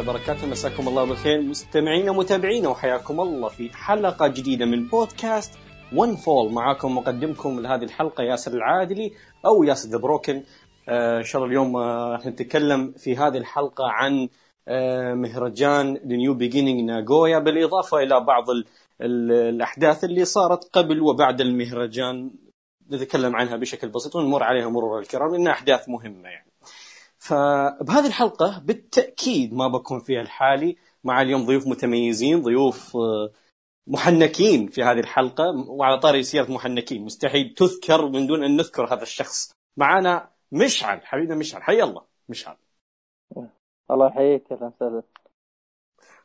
وبركاته. مساكم الله بالخير. مستمعينا ومتابعينا وحياكم الله في حلقة جديدة من بودكاست One Fall معاكم مقدمكم لهذه الحلقة ياسر العادلي أو ياسر The Broken آه إن شاء الله اليوم آه، راح نتكلم في هذه الحلقة عن آه مهرجان New Beginning ناغويا بالإضافة إلى بعض ال ال الأحداث اللي صارت قبل وبعد المهرجان. نتكلم عنها بشكل بسيط ونمر عليها مرور الكرام لأنها أحداث مهمة يعني. فبهذه الحلقة بالتأكيد ما بكون فيها لحالي مع اليوم ضيوف متميزين ضيوف آه، محنكين في هذه الحلقة وعلى طاري سيرة محنكين. مستحيل تذكر من دون أن نذكر هذا الشخص. معنا مشعل حبيبنا مشعل. حي الله مشعل. الله يحييك أهلا وسهلا.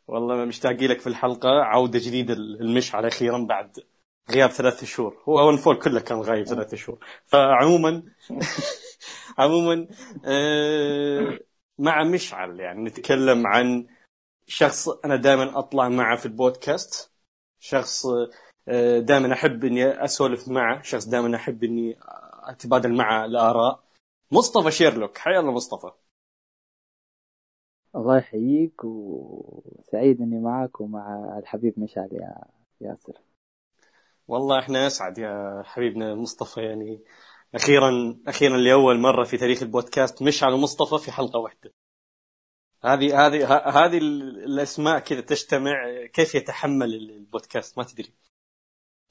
والله مشتاقين لك في الحلقة. عودة جديدة المشعل أخيرا بعد غياب ثلاث شهور. هو One Fall كله كان غايب ثلاث شهور. فعموما عموما آه، مع مشعل يعني نتكلم عن شخص أنا دائما أطلع معه في البودكاست. شخص آه، دائما أحب إني أسولف معه. شخص دائما أحب إني أتبادل معه الآراء. مصطفى شيرلوك. حيا الله مصطفى. الله يحييك وسعيد إني معك ومع الحبيب مشعل يا ياسر. والله إحنا اسعد يا حبيبنا مصطفى يعني أخيرا أخيرا لأول مرة في تاريخ البودكاست مشعل ومصطفى في حلقة واحدة. هذه هذه هذه الأسماء كذا تجتمع كيف يتحمل البودكاست؟ ما تدري.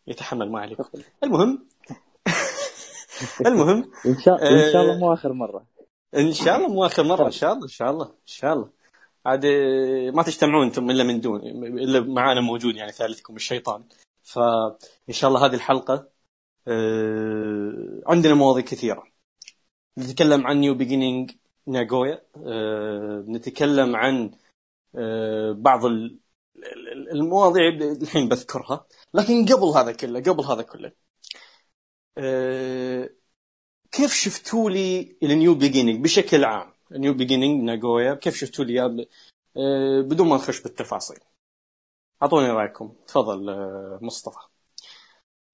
يتحمل ما عليك. المهم المهم إن شاء إن شاء الله مو آخر مرة. إن شاء الله مو آخر مرة إن شاء الله إن شاء الله إن شاء الله. عاد ما تجتمعون أنتم إلا من دون إلا معانا موجود يعني ثالثكم الشيطان. فان شاء الله هذه الحلقة آه، عندنا مواضيع كثيرة. نتكلم عن New Beginning ناغويا نتكلم عن آه، بعض المواضيع الحين بذكرها. لكن قبل هذا كله قبل هذا كله آه، كيف شفتوا لي ال New Beginning بشكل عام؟ New Beginning ناغويا كيف شفتوا لي؟ بدون ما نخش بالتفاصيل. أعطوني رأيكم. تفضل مصطفى.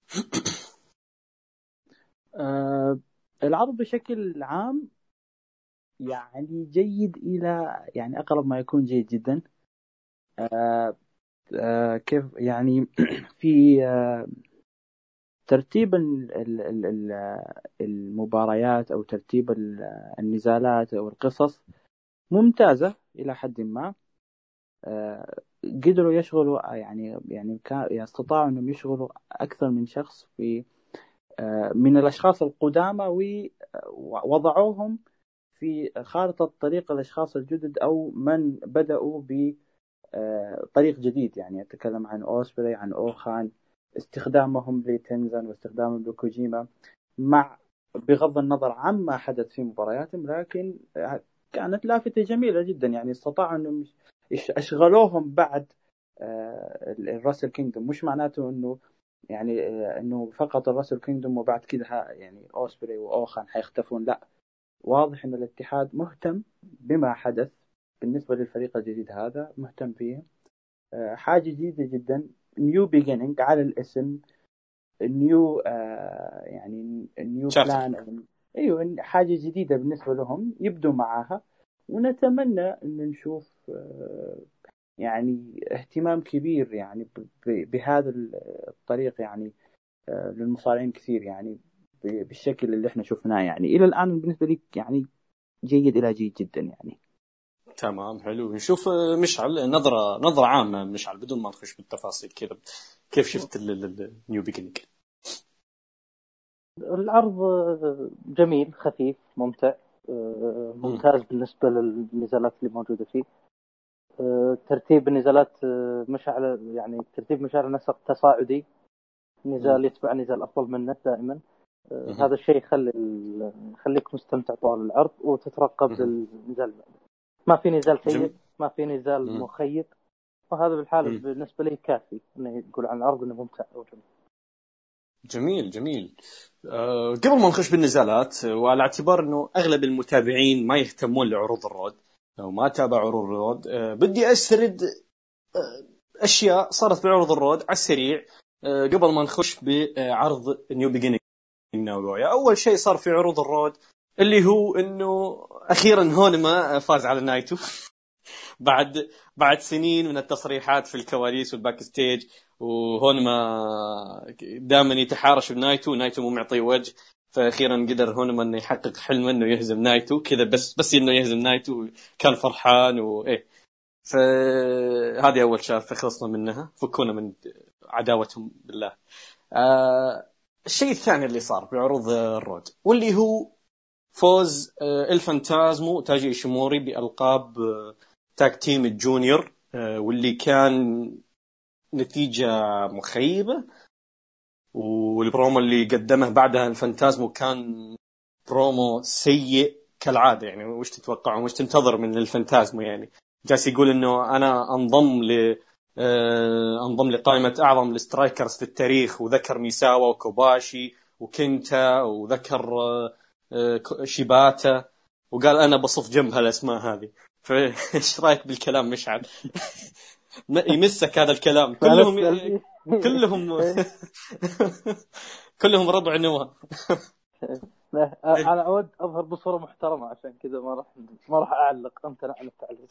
آه العرض بشكل عام يعني جيد إلى يعني أقرب ما يكون جيد جدا. آه آه كيف يعني في آه ترتيب المباريات أو ترتيب النزالات أو القصص ممتازة إلى حد ما. آه، قدروا يشغلوا يعني يعني استطاعوا إنهم يشغلوا أكثر من شخص في آه، من الأشخاص القدامى ووضعوهم في خارطة طريق الأشخاص الجدد أو من بدأوا بطريق آه، جديد. يعني أتكلم عن أوسبري عن أوخان استخدامهم لتنزن واستخدامهم لكوجيما. مع بغض النظر عما حدث في مبارياتهم لكن كانت لافتة جميلة جدا. يعني استطاعوا إنهم أشغلوهم بعد آه، ال Wrestle Kingdom. مش معناته إنه يعني آه، إنه فقط ال Wrestle Kingdom وبعد كذا يعني أوسبري وأوخان حيختفون. لا. واضح ان الاتحاد مهتم بما حدث بالنسبة للفريق الجديد هذا مهتم فيه. آه، حاجة جديدة جدا New Beginning على الاسم new يعني new plan أيوه حاجة جديدة بالنسبة لهم يبدوا معاها ونتمنى أن نشوف آه، يعني اهتمام كبير يعني بهذا الطريق يعني آه، للمصارعين كثير يعني بالشكل اللي إحنا شفناه يعني. إلى الآن بالنسبة لي يعني جيد إلى جيد جدا يعني. تمام حلو. نشوف آه، مشعل نظرة نظرة عامة مشعل بدون ما نخش بالتفاصيل كذا. كيف شفت النيو بيجنينج العرض جميل خفيف ممتع. ممتاز بالنسبة للنزالات اللي موجودة فيه. آه، ترتيب النزالات آه، مش على يعني ترتيب مش على نسق تصاعدي. نزال يتبع نزال أفضل منه دائما. آه، هذا الشيء يخلي يخليك مستمتع طوال العرض وتترقب للنزال ما في نزال سيء ما في نزال مخيب. وهذا بالحالة بالنسبة لي كافي إنه يقول عن العرض إنه ممتع وجميل جميل جميل. أه قبل ما نخش بالنزالات وعلى اعتبار إنه أغلب المتابعين ما يهتمون لعروض ال Road أو ما تابعوا عروض ال Road أه بدي أسرد أه أشياء صارت بعروض ال Road على السريع أه قبل ما نخش بعرض New Beginning ناغويا أول شيء صار في عروض ال Road اللي هو إنه أخيرا هونما فاز على نايتو. بعد بعد سنين من التصريحات في الكواليس وال backstage وهونما دائما يتحارش بنايتو. نايتو مو معطيه وجه فاخيرا قدر هونما إنه يحقق حلم إنه يهزم نايتو. كذا بس بس إنه يهزم نايتو كان فرحان وايه فهذه أول شغله خلصنا منها. فكونا من عداوتهم بالله. آه الشيء الثاني اللي صار بعروض ال Road واللي هو فوز آه إلفانتازمو تايجي ايشيموري بألقاب آه tag team ال junior آه واللي كان نتيجة مخيبة والبرومو اللي قدمه بعدها الفانتازمو كان برومو سيء كالعادة. يعني وش تتوقعون وش تنتظر من الفانتازمو يعني؟ جالس يقول إنه أنا أنضم ل آه، أنضم لقائمة أعظم ال strikers في التاريخ وذكر ميساوا وكوباشي وكنتا وذكر آه، شيباتا. وقال أنا بصف جنب هالأسماء هذه. فايش رأيك بالكلام مشعل؟ يمسك هذا الكلام. كلهم كلهم كلهم ربع نوى أنا أود أظهر بصورة محترمة عشان كذا ما راح ما راح أعلق. امتنع عن التعليق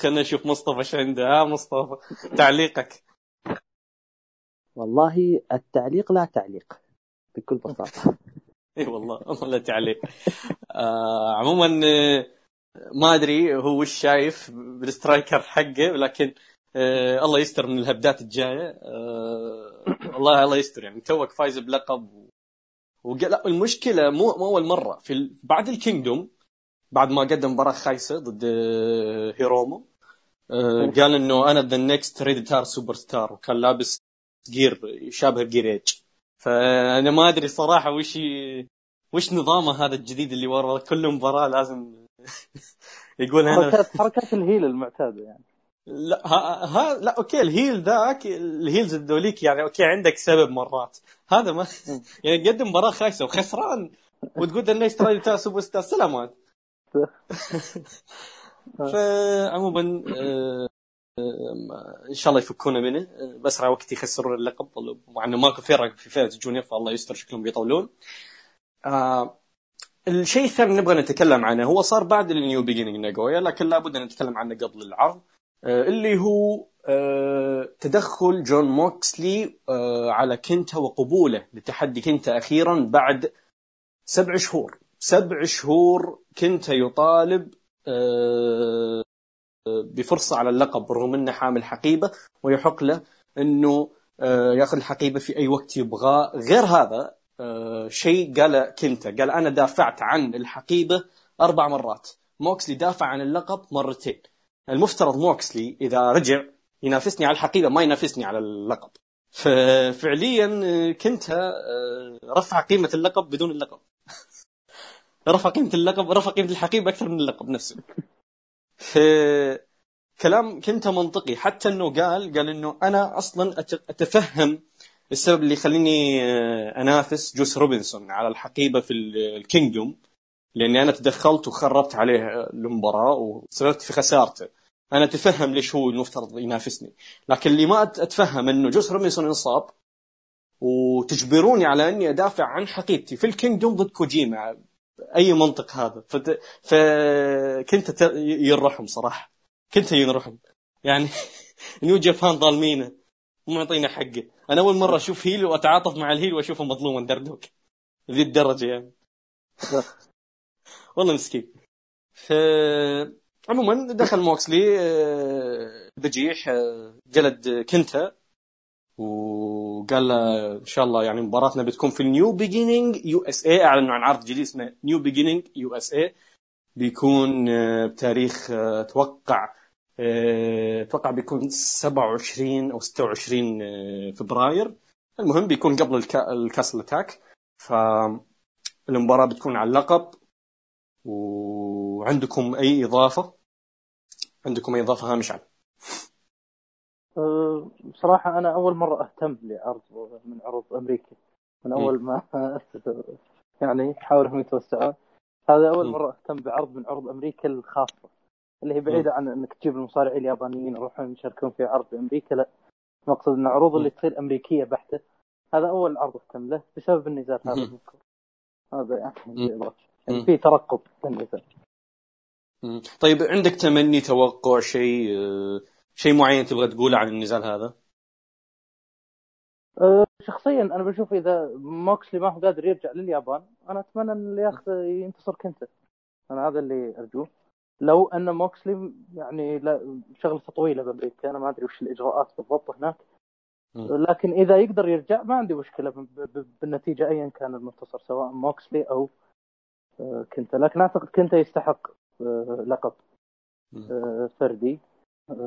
خلينا نشوف مصطفى إيش عنده. ها مصطفى تعليقك. والله التعليق لا تعليق بكل بساطة. إي والله لا تعليق. آه عموما آه، ما أدري هو وش شايف بال striker حقه لكن آه الله يستر من الهبدات الجاية. آه والله الله يستر يعني توك فايز بلقب ولا المشكلة مو مو أول مرة. في بعد ال Kingdom بعد ما قدم مباراة خايسة ضد آه، هيرومو آه، قال إنه أنا the next Rated R Superstar وكان لابس جير يشابه جير ايج فأنا ما أدري صراحة وش وش نظامه هذا الجديد اللي ورا كل مباراة لازم يقول أنا حركات حركات ال heel المعتادة يعني. لا ها, ها لا okay ال heel ذاك ال heels الذوليك يعني okay عندك سبب مرات. هذا ما يعني قدم مباراه خايسه وخسران وتقول the next Rated R Superstar سلامات فعموما آه، آه، إن شاء الله يفكونا منه. آه، بأسرع وقت يخسرون اللقب مع إنه ماكو فرق في فئه ال junior فالله يستر شكلهم بيطولون. الشيء الثاني نبغى نتكلم عنه هو صار بعد ال New Beginning ناجويا لكن لابد أن نتكلم عنه قبل العرض. اللي هو تدخل جون موكسلي على كنتا وقبوله لتحدي كنتا أخيرا بعد سبع شهور. سبع شهور كنت يطالب آه، بفرصة على اللقب رغم إنه حامل حقيبة ويحق له إنه آه، ياخذ الحقيبة في أي وقت يبغاه. غير هذا آه، شيء قال كنتا قال أنا دافعت عن الحقيبة أربع مرات. موكسلي دافع عن اللقب مرتين. المفترض موكسلي إذا رجع ينافسني على الحقيبة ما ينافسني على اللقب. ففعليا كنتا رفع قيمة اللقب بدون اللقب. رفع قيمة اللقب رفع قيمة الحقيبة أكثر من اللقب نفسه. كلام كنت منطقي. حتى إنه قال قال إنه أنا أصلا أتفهم السبب اللي يخليني آه، أنافس جوس روبنسون على الحقيبة في ال Kingdom لأني أنا تدخلت وخربت عليه المباراة وسببت في خسارته أنا أتفهم ليش هو المفترض ينافسني لكن اللي ما أتفهم إنه جوس روبنسون انصاب وتجبروني على إني أدافع عن حقيبتي في ال Kingdom ضد كوجيما أي منطق هذا. فكنت. ينرحم صراحة كنت ينرحم يعني New Japan ظالمينه مو معطينا حقه أنا أول مرة أشوف heel وأتعاطف مع ال heel وأشوفه مظلوما دردوك. ذي الدرجة يعني. والله مسكين. ف عموما دخل موكسلي آه، بجيح آه، جلد كنتا. وقال له إن شاء الله يعني مباراتنا بتكون في ال New Beginning USA اعلنوا عن عرض جديد اسمه New Beginning USA بيكون آه، بتاريخ آه، أتوقع آه، أتوقع بيكون 27 أو 26 فبراير. المهم بيكون قبل الكاسل أتاك. فالمباراه بتكون على اللقب. وعندكم أي إضافة؟ عندكم أي إضافة هامش عنه بصراحة أنا أول مرة أهتم لعرض من عروض أمريكا من أول ما يعني يحاولوا هم يتوسعون. هذا أول مرة أهتم بعرض من عروض أمريكا الخاصة. اللي هي بعيدة عن أنك تجيب المصارعين اليابانيين يروحون يشاركون في عرض في أمريكا لا. المقصد أن العروض اللي تصير أمريكية بحتة. هذا أول عرض أهتم له بسبب النزال هذا المذكور هذا يعني, يعني في ترقب في النزال طيب عندك تمني توقع شيء شيء معين تبغى تقوله عن النزال هذا؟ أه، شخصيا أنا بشوف إذا موكسلي ما هو قادر يرجع لليابان أنا أتمنى إن اللي ياخذ ينتصر كنتا أنا هذا اللي أرجوه. لو أن موكسلي يعني لا شغلته طويلة بأمريكا أنا ما أدري وش الإجراءات بالضبط هناك. لكن إذا يقدر يرجع ما عندي مشكلة بالنتيجة ايا كان المنتصر سواء موكسلي أو أه، كنتا. لكن أعتقد كنتا يستحق أه، لقب فردي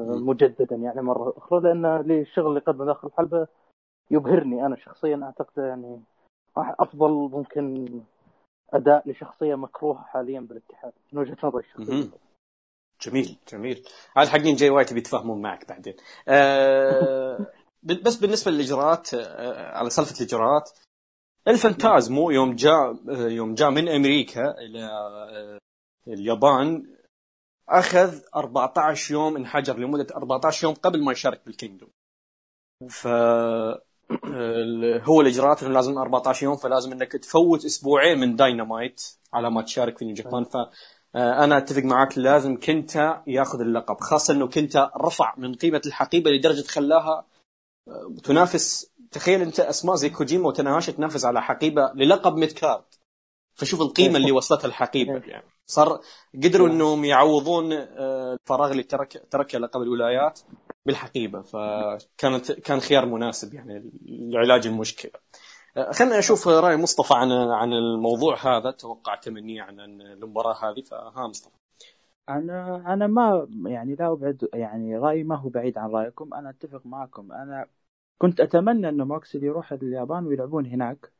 مجددا يعني مرة أخرى لأن الشغل اللي قدمه داخل الحلبة يبهرني. أنا شخصيا أعتقد يعني أفضل ممكن أداء لشخصية مكروهة حاليا بالاتحاد من وجهة نظري الشخصية. جميل. جميل. هذا حقين جاي وايت بيتفاهمون معك بعدين. أه بس بالنسبة للإجراءات أه على سالفة الإجراءات الفانتازمو يوم جاء يوم جاء من أمريكا إلى أه اليابان أخذ 14 يوم انحجر لمدة 14 يوم قبل ما يشارك بال Kingdom. ف هو الإجراءات إنه لازم 14 يوم فلازم إنك تفوت أسبوعين من داينامايت على ما تشارك في New Japan. ف آه، أنا أتفق معك لازم كنتا ياخذ اللقب خاصة إنه كنتا رفع من قيمة الحقيبة لدرجة خلاها آه، تنافس. تخيل أنت أسماء زي كوجيما وتناهاشي تنافس على حقيبة للقب mid card فشوف القيمة اللي وصلتها الحقيبة. يعني صار قدروا إنهم يعوضون آه، الفراغ اللي ترك تركه لقب الولايات بالحقيبة فكانت كان خيار مناسب يعني لعلاج المشكلة. آه، خلينا أشوف رأي مصطفى عن عن الموضوع هذا. توقع تمنيه عن المباراة هذه فها مصطفى. أنا أنا ما يعني لا ابعد يعني رأيي ما هو بعيد عن رأيكم. أنا أتفق معكم. أنا كنت أتمنى انه موكسلي يروح اليابان ويلعبون هناك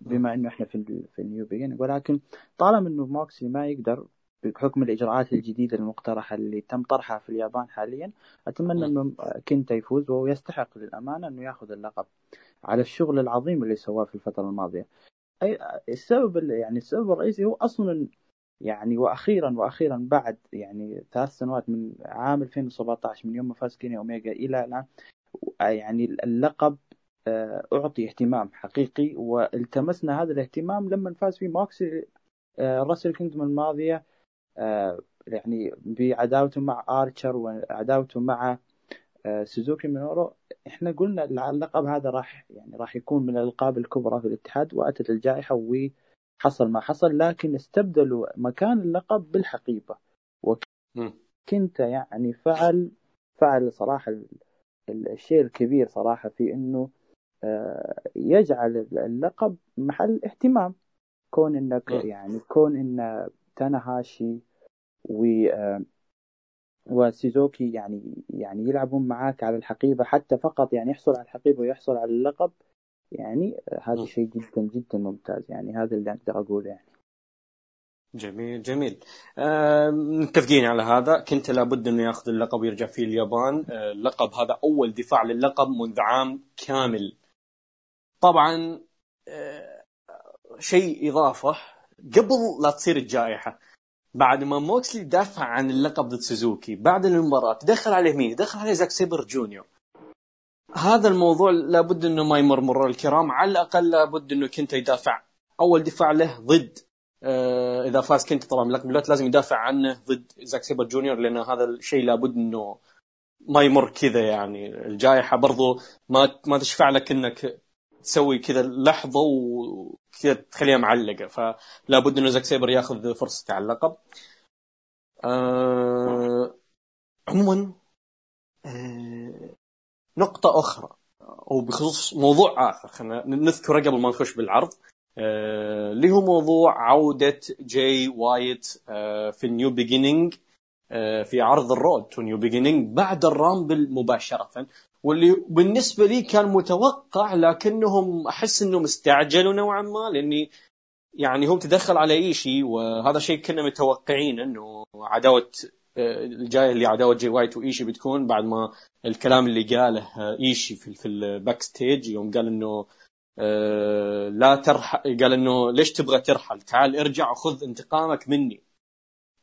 بما أنه إحنا في في ال New Beginning ولكن طالما أنه موكسلي ما يقدر بحكم الإجراءات الجديدة المقترحة اللي تم طرحها في اليابان حاليا أتمنى إنه كنتا يفوز وهو يستحق للأمانة إنه يأخذ اللقب على الشغل العظيم اللي سواه في الفترة الماضية. أي السبب يعني السبب الرئيسي هو أصلا يعني وأخيرا وأخيرا بعد يعني ثلاث سنوات من عام 2017 من يوم ما فاز كيني أوميجا إلى الآن يعني اللقب آه، أعطي اهتمام حقيقي والتمسنا هذا الاهتمام لما فاز في موكسلي آه، Wrestle Kingdom الماضية يعني بعداوته مع آرشر وعداوته مع سوزوكي مينورو إحنا قلنا اللقب هذا راح يعني راح يكون من الألقاب الكبرى في الاتحاد وأتت الجائحة وحصل ما حصل لكن استبدلوا مكان اللقب بالحقيبة. وكنت يعني فعل فعل صراحة الشيء الكبير صراحة في إنه يجعل اللقب محل اهتمام. كون إنك يعني كون إن تاناهاشي و وسيزوكي يعني يعني يلعبون معاك على الحقيبة حتى فقط يعني يحصل على الحقيبة ويحصل على اللقب يعني هذا شيء جدا جدا ممتاز يعني هذا اللي أقدر أقوله يعني. جميل جميل. آه متفقين على هذا. كنت لابد إنه يأخذ اللقب ويرجع فيه اليابان. آه اللقب هذا أول دفاع للقب منذ عام كامل. طبعا آه، شيء إضافة قبل لا تصير الجائحة. بعد ما موكسلي دافع عن اللقب ضد سوزوكي بعد المباراة دخل عليه مين؟ دخل عليه زاك سيبر جونيور. هذا الموضوع لابد إنه ما يمر مرور الكرام على الأقل لابد إنه كنتا يدافع. أول دفاع له ضد آه إذا فاز كنتا طبعا باللقب لازم يدافع عنه ضد زاك سيبر جونيور لأن هذا الشيء لابد إنه ما يمر كذا يعني. الجائحة برضو ما ما تشفع لك إنك تسوي كذا لحظة وكذا تخليها معلقة. فلا بد إنه زاك سيبر ياخذ فرصته على اللقب آه عموما آه نقطة أخرى أو بخصوص موضوع آخر. خلينا نذكره قبل ما نخش بالعرض. آه، اللي آه هو موضوع عودة جاي وايت آه في ال New Beginning آه في عرض ال Road to New Beginning بعد ال Rumble مباشرة. واللي بالنسبة لي كان متوقع لكنهم أحس إنهم استعجلوا نوعا ما لأني يعني هم تدخل على ايشي وهذا شيء كنا متوقعين إنه عداوة آه، الجايه اللي عداوة جي وايت وايشي بتكون بعد ما الكلام اللي قاله إيشي في في ال backstage يوم قال إنه آه، لا ترحل قال إنه ليش تبغى ترحل؟ تعال ارجع وخذ انتقامك مني.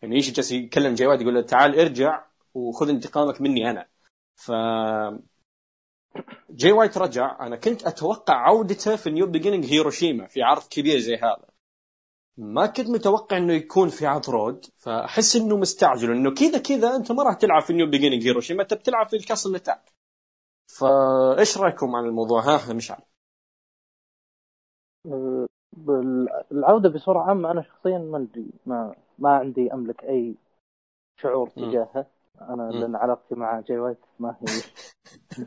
يعني إيشي جالس يكلم جاي وايت يقول له تعال ارجع وخذ انتقامك مني أنا. ف جاي وايت رجع. أنا كنت أتوقع عودته في New Beginning هيروشيما في عرض كبير زي هذا. ما كنت متوقع إنه يكون في عرض road. فأحس إنه مستعجل. إنه كذا كذا أنت ما راح تلعب في New Beginning هيروشيما أنت بتلعب في ال Castle Attack فإيش رأيكم عن الموضوع؟ ها مشعل؟ العودة بصورة عامة أنا شخصيا ما أدري ما ما عندي أملك أي شعور تجاهها أنا لأن علاقتي مع جاي وايت ما هي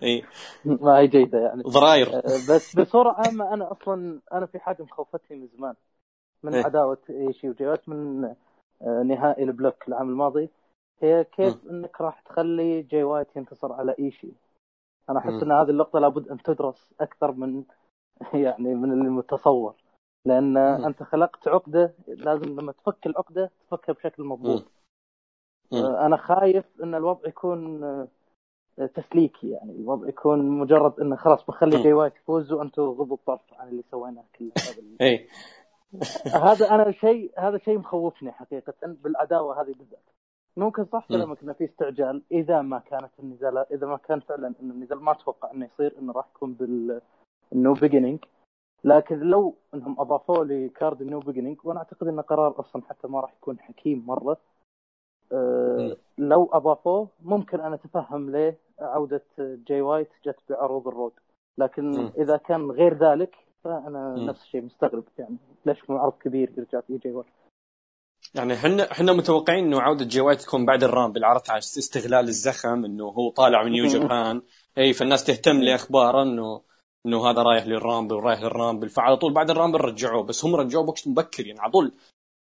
إي. ما هي جيدة يعني. ضراير. أه، بس بصورة عامة أنا أصلا أنا في حاجة مخوفتني من زمان. من إيه؟ عداوة إيشي وجاي وايت من أه، نهائي ال block العام الماضي. هي كيف م. إنك راح تخلي جاي وايت ينتصر على إيشي؟ أنا أحس إن هذه اللقطة لابد أن تدرس أكثر من يعني من المتصور. لأن م. أنت خلقت عقدة لازم لما تفك العقدة تفكها بشكل مضبوط. آه، أنا خايف إن الوضع يكون آه، تسليكي يعني. الوضع يكون مجرد إنه خلاص بخلي جاي وايت يفوز وأنتم غضوا الطرف عن اللي سويناه كله. هذا اي هذا أنا شيء هذا شيء مخوفني حقيقة بالعداوة هذه بالذات. ممكن صح كلامك إنه في استعجال إذا ما كانت النزال إذا ما كان فعلا إن النزال ما أتوقع إنه يصير إنه راح يكون بال ال New Beginning لكن لو إنهم أضافوه ل card ال New Beginning وأنا أعتقد انه قرار أصلا حتى ما راح يكون حكيم مرة لو أضافوه ممكن أنا أتفهم ليه عودة جاي وايت جت بعروض ال road. لكن م. إذا كان غير ذلك فأنا م. نفس الشيء مستغرب. يعني ليش عرض كبير يرجع فيه جاي وايت؟ يعني إحنا إحنا متوقعين إنه عودة جاي وايت تكون بعد ال Rumble عرفت على استغلال الزخم إنه هو طالع من New Japan. إي فالناس تهتم لاخباره انه إنه هذا رايح لل Rumble ورايح لل Rumble فعلى طول بعد ال Rumble رجعوه. بس هم رجعوه بوقت مبكر. يعني على طول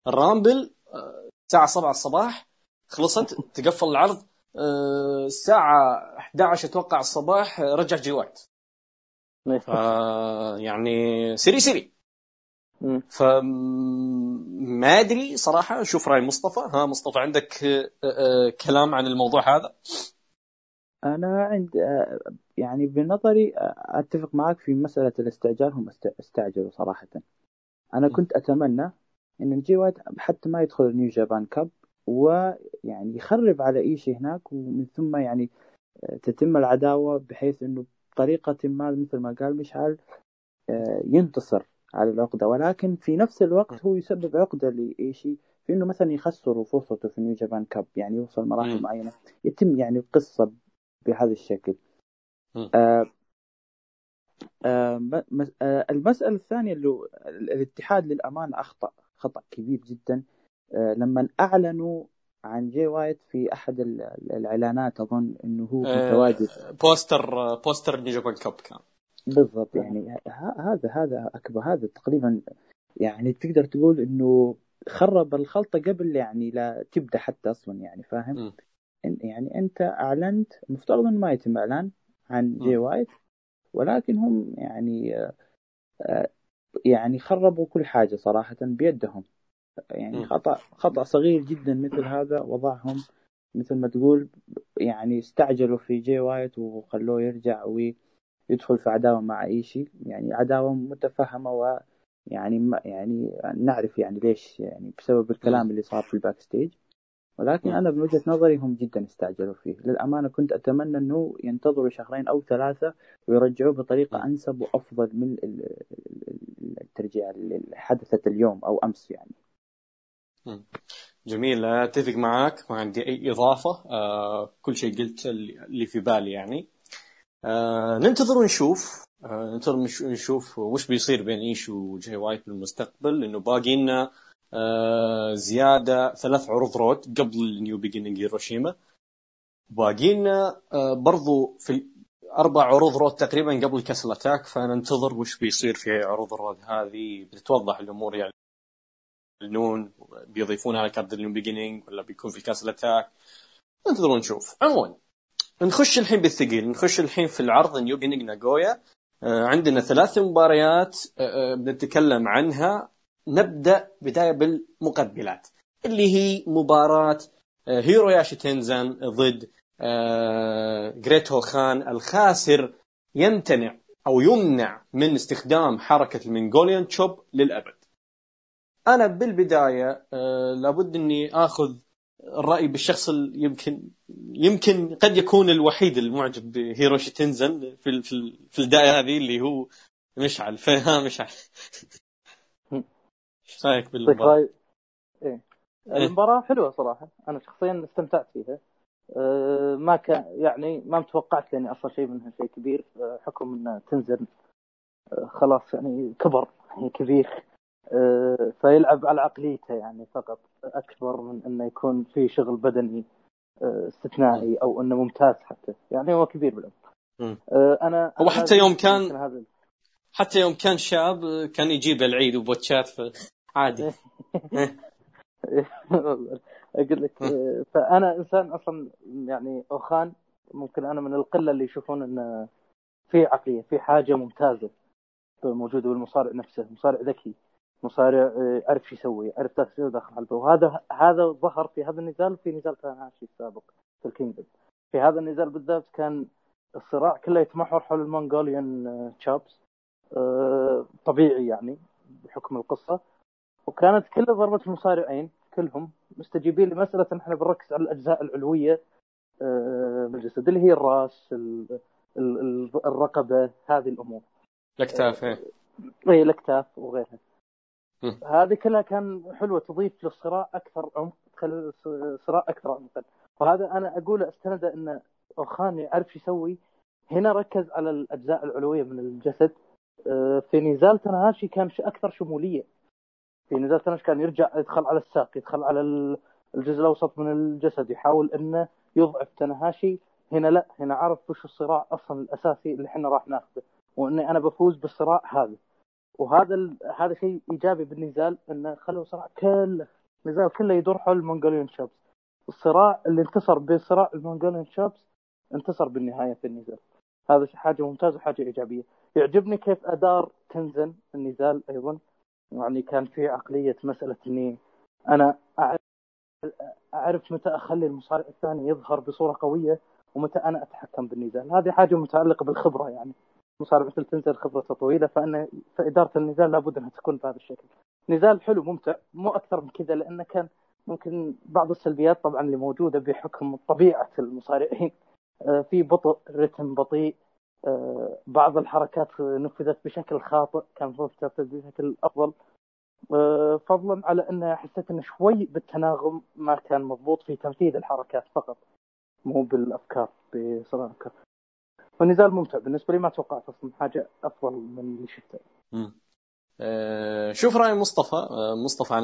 ال Rumble آه، الساعة 7 الصباح خلصت تقفل العرض. آه، الساعة 11 أتوقع الصباح رجع جي وايت. ف يعني سريع سريع فما أدري صراحة. شوف رأي مصطفى. ها مصطفى عندك آه، آه، كلام عن الموضوع هذا؟ أنا عند يعني بنظري أتفق معك في مسألة الاستعجال هم استعجلوا صراحة. أنا كنت أتمنى إن الجي وايت حتى ما يدخل ال New Japan Cup ويعني يخرب على إيشي هناك ومن ثم يعني آه، تتم العداوة بحيث إنه بطريقة ما مثل ما قال مشعل آه، ينتصر على العقدة. ولكن في نفس الوقت هو يسبب عقدة لايشي في إنه مثلا يخسروا فرصته في New Japan Cup يعني يوصل مراحل معينة. يتم يعني القصة بهذا الشكل. آه آه المسألة الثانية اللي الاتحاد للأمانة أخطأ خطأ كبير جدا. آه، لما أعلنوا عن جي وايت في أحد الإعلانات أظن إنه هو آه، متواجد poster poster New Japan Cup كان بالضبط يعني هذا هذا أكبر هذا تقريبا يعني تقدر تقول إنه خرب الخلطة قبل يعني لا تبدأ حتى أصلا يعني فاهم؟ م. يعني أنت أعلنت المفترض إنه ما يتم إعلان عن جي وايت ولكن هم يعني آه، يعني خربوا كل حاجة صراحة بيدهم يعني خطأ خطأ صغير جدا مثل هذا وضعهم. مثل ما تقول يعني استعجلوا في جي وايت وخلوه يرجع ويدخل في عداوة مع إيشي يعني عداوة متفهمة و يعني ما يعني نعرف يعني ليش يعني بسبب الكلام اللي صار في ال backstage ولكن أنا من وجهة نظري هم جدا استعجلوا فيه. للأمانة كنت أتمنى إنه ينتظروا شهرين أو ثلاثة ويرجعوه بطريقة أنسب وأفضل من الترجيع اللي حدثت اليوم أو أمس يعني. جميل. أتفق معك ما عندي أي إضافة. آه كل شيء قلت اللي في بالي يعني. آه ننتظر ونشوف. آه ننتظر نشوف وش بيصير بين إيشي وجاي وايت في المستقبل. لأنه باقي لنا آه زيادة ثلاث عروض road قبل ال New Beginning هيروشيما. باقي لنا آه برضو في أربع عروض road تقريبا قبل Castle Attack فننتظر وش بيصير في عروض ال road هذه. بتتوضح الأمور يعني. يعلنون بيضيفون على card ال New Beginning ولا بيكون في Castle Attack ننتظر نشوف. عموما نخش الحين بالثقيل. نخش الحين في العرض New Beginning ناغويا عندنا ثلاث مباريات آه, آه، بنتكلم عنها. نبدأ بداية بالمقبلات اللي هي مباراة آه هيرويوشي تنزان ضد آه جريت أوخان الخاسر. يمتنع أو يمنع من استخدام حركة ال Mongolian Chop للأبد. أنا بالبداية آه لابد إني آخذ الراي بالشخص يمكن يمكن قد يكون الوحيد المعجب بهيروشي تنزن في في, في الدائره هذه اللي هو مشعل فها مشعل. إيش رأيك بالمباراة؟ إيه. إيه. المباراة حلوة صراحة أنا شخصيا استمتعت فيها. أه ما كان يعني ما متوقعت لاني أصلا شيء منها شيء كبير. أه حكم انه تنزل أه خلاص يعني كبر يعني كبير. فيلعب على عقليته يعني فقط أكبر من أنه يكون في شغل بدني أه استثنائي أو أنه ممتاز حتى يعني هو كبير بالعمر. أه أنا هو حتى يوم كان حتى يوم كان شاب كان يجيب العيد وبوتشات عادي. أقول لك فأنا إنسان أصلا يعني اوخان ممكن أنا من القلة اللي يشوفون انه في عقلية في حاجة ممتازة موجودة بالمصارع نفسه مصارع ذكي. مصارع يعرف شو يسوي يعرف تاثيره داخل حلبة. وهذا هذا ظهر في هذا النزال في نزال تاناشي السابق في الكينجدم. في هذا النزال بالذات كان الصراع كله يتمحور حول المونغوليان تشابس طبيعي يعني بحكم القصة. وكانت كل ضربة المصارعين كلهم مستجيبين لمسألة ان إحنا بنركز على الأجزاء العلوية من آه، الجسد اللي هي الراس الرقبة هذه الأمور. الأكتاف اي إيه، الأكتاف وغيرها. هذه كلها كان حلوة تضيف للصراع أكثر عمق تخلي الصراع أكثر عمقا. وهذا أنا أقول أستند أن أوخان يعرف شو يسوي. هنا ركز على الأجزاء العلوية من الجسد. آه، في نزال تنهاشي كان أكثر شمولية. في نزال تنش كان يرجع يدخل على الساق يدخل على الجزء الأوسط من الجسد يحاول إنه يضعف تنهاشي. هنا لا هنا عرف وش الصراع أصلا الأساسي اللي إحنا راح ناخذه. وإني أنا بفوز بالصراع هذا. وهذا ال... هذا شيء إيجابي بالنزال انه خلوا الصراع كله النزال كله يدور حول المونغوليان شوبس الصراع اللي انتصر بصراع المونغوليان شوبس انتصر بالنهاية في النزال. هذا حاجة ممتازة وحاجة إيجابية. يعجبني كيف أدار تنزن النزال أيضا. يعني كان في عقلية مسألة إني أنا أعرف متى أخلي المصارع الثاني يظهر بصورة قوية ومتى أنا أتحكم بالنزال. هذه حاجة متعلقة بالخبرة يعني. مصارع مثل تنزل خبرته طويلة فأن فإدارة النزال لابد أنها تكون بهذا الشكل. نزال حلو ممتع مو أكثر من كذا لأنه كان ممكن بعض السلبيات طبعا اللي موجودة بحكم طبيعة المصارعين. آه، في بطء رتم بطيء آه، بعض الحركات نفذت بشكل خاطئ كان المفروض بشكل أفضل. آه، فضلا على أن حسيت إنه شوي بالتناغم ما كان مضبوط في تنفيذ الحركات فقط مو بالأفكار بصراحة. فالنزال ممتع. بالنسبة لي ما توقعت أصلا حاجة أفضل من اللي شفته. أه شوف رأي مصطفى. آه، مصطفى عن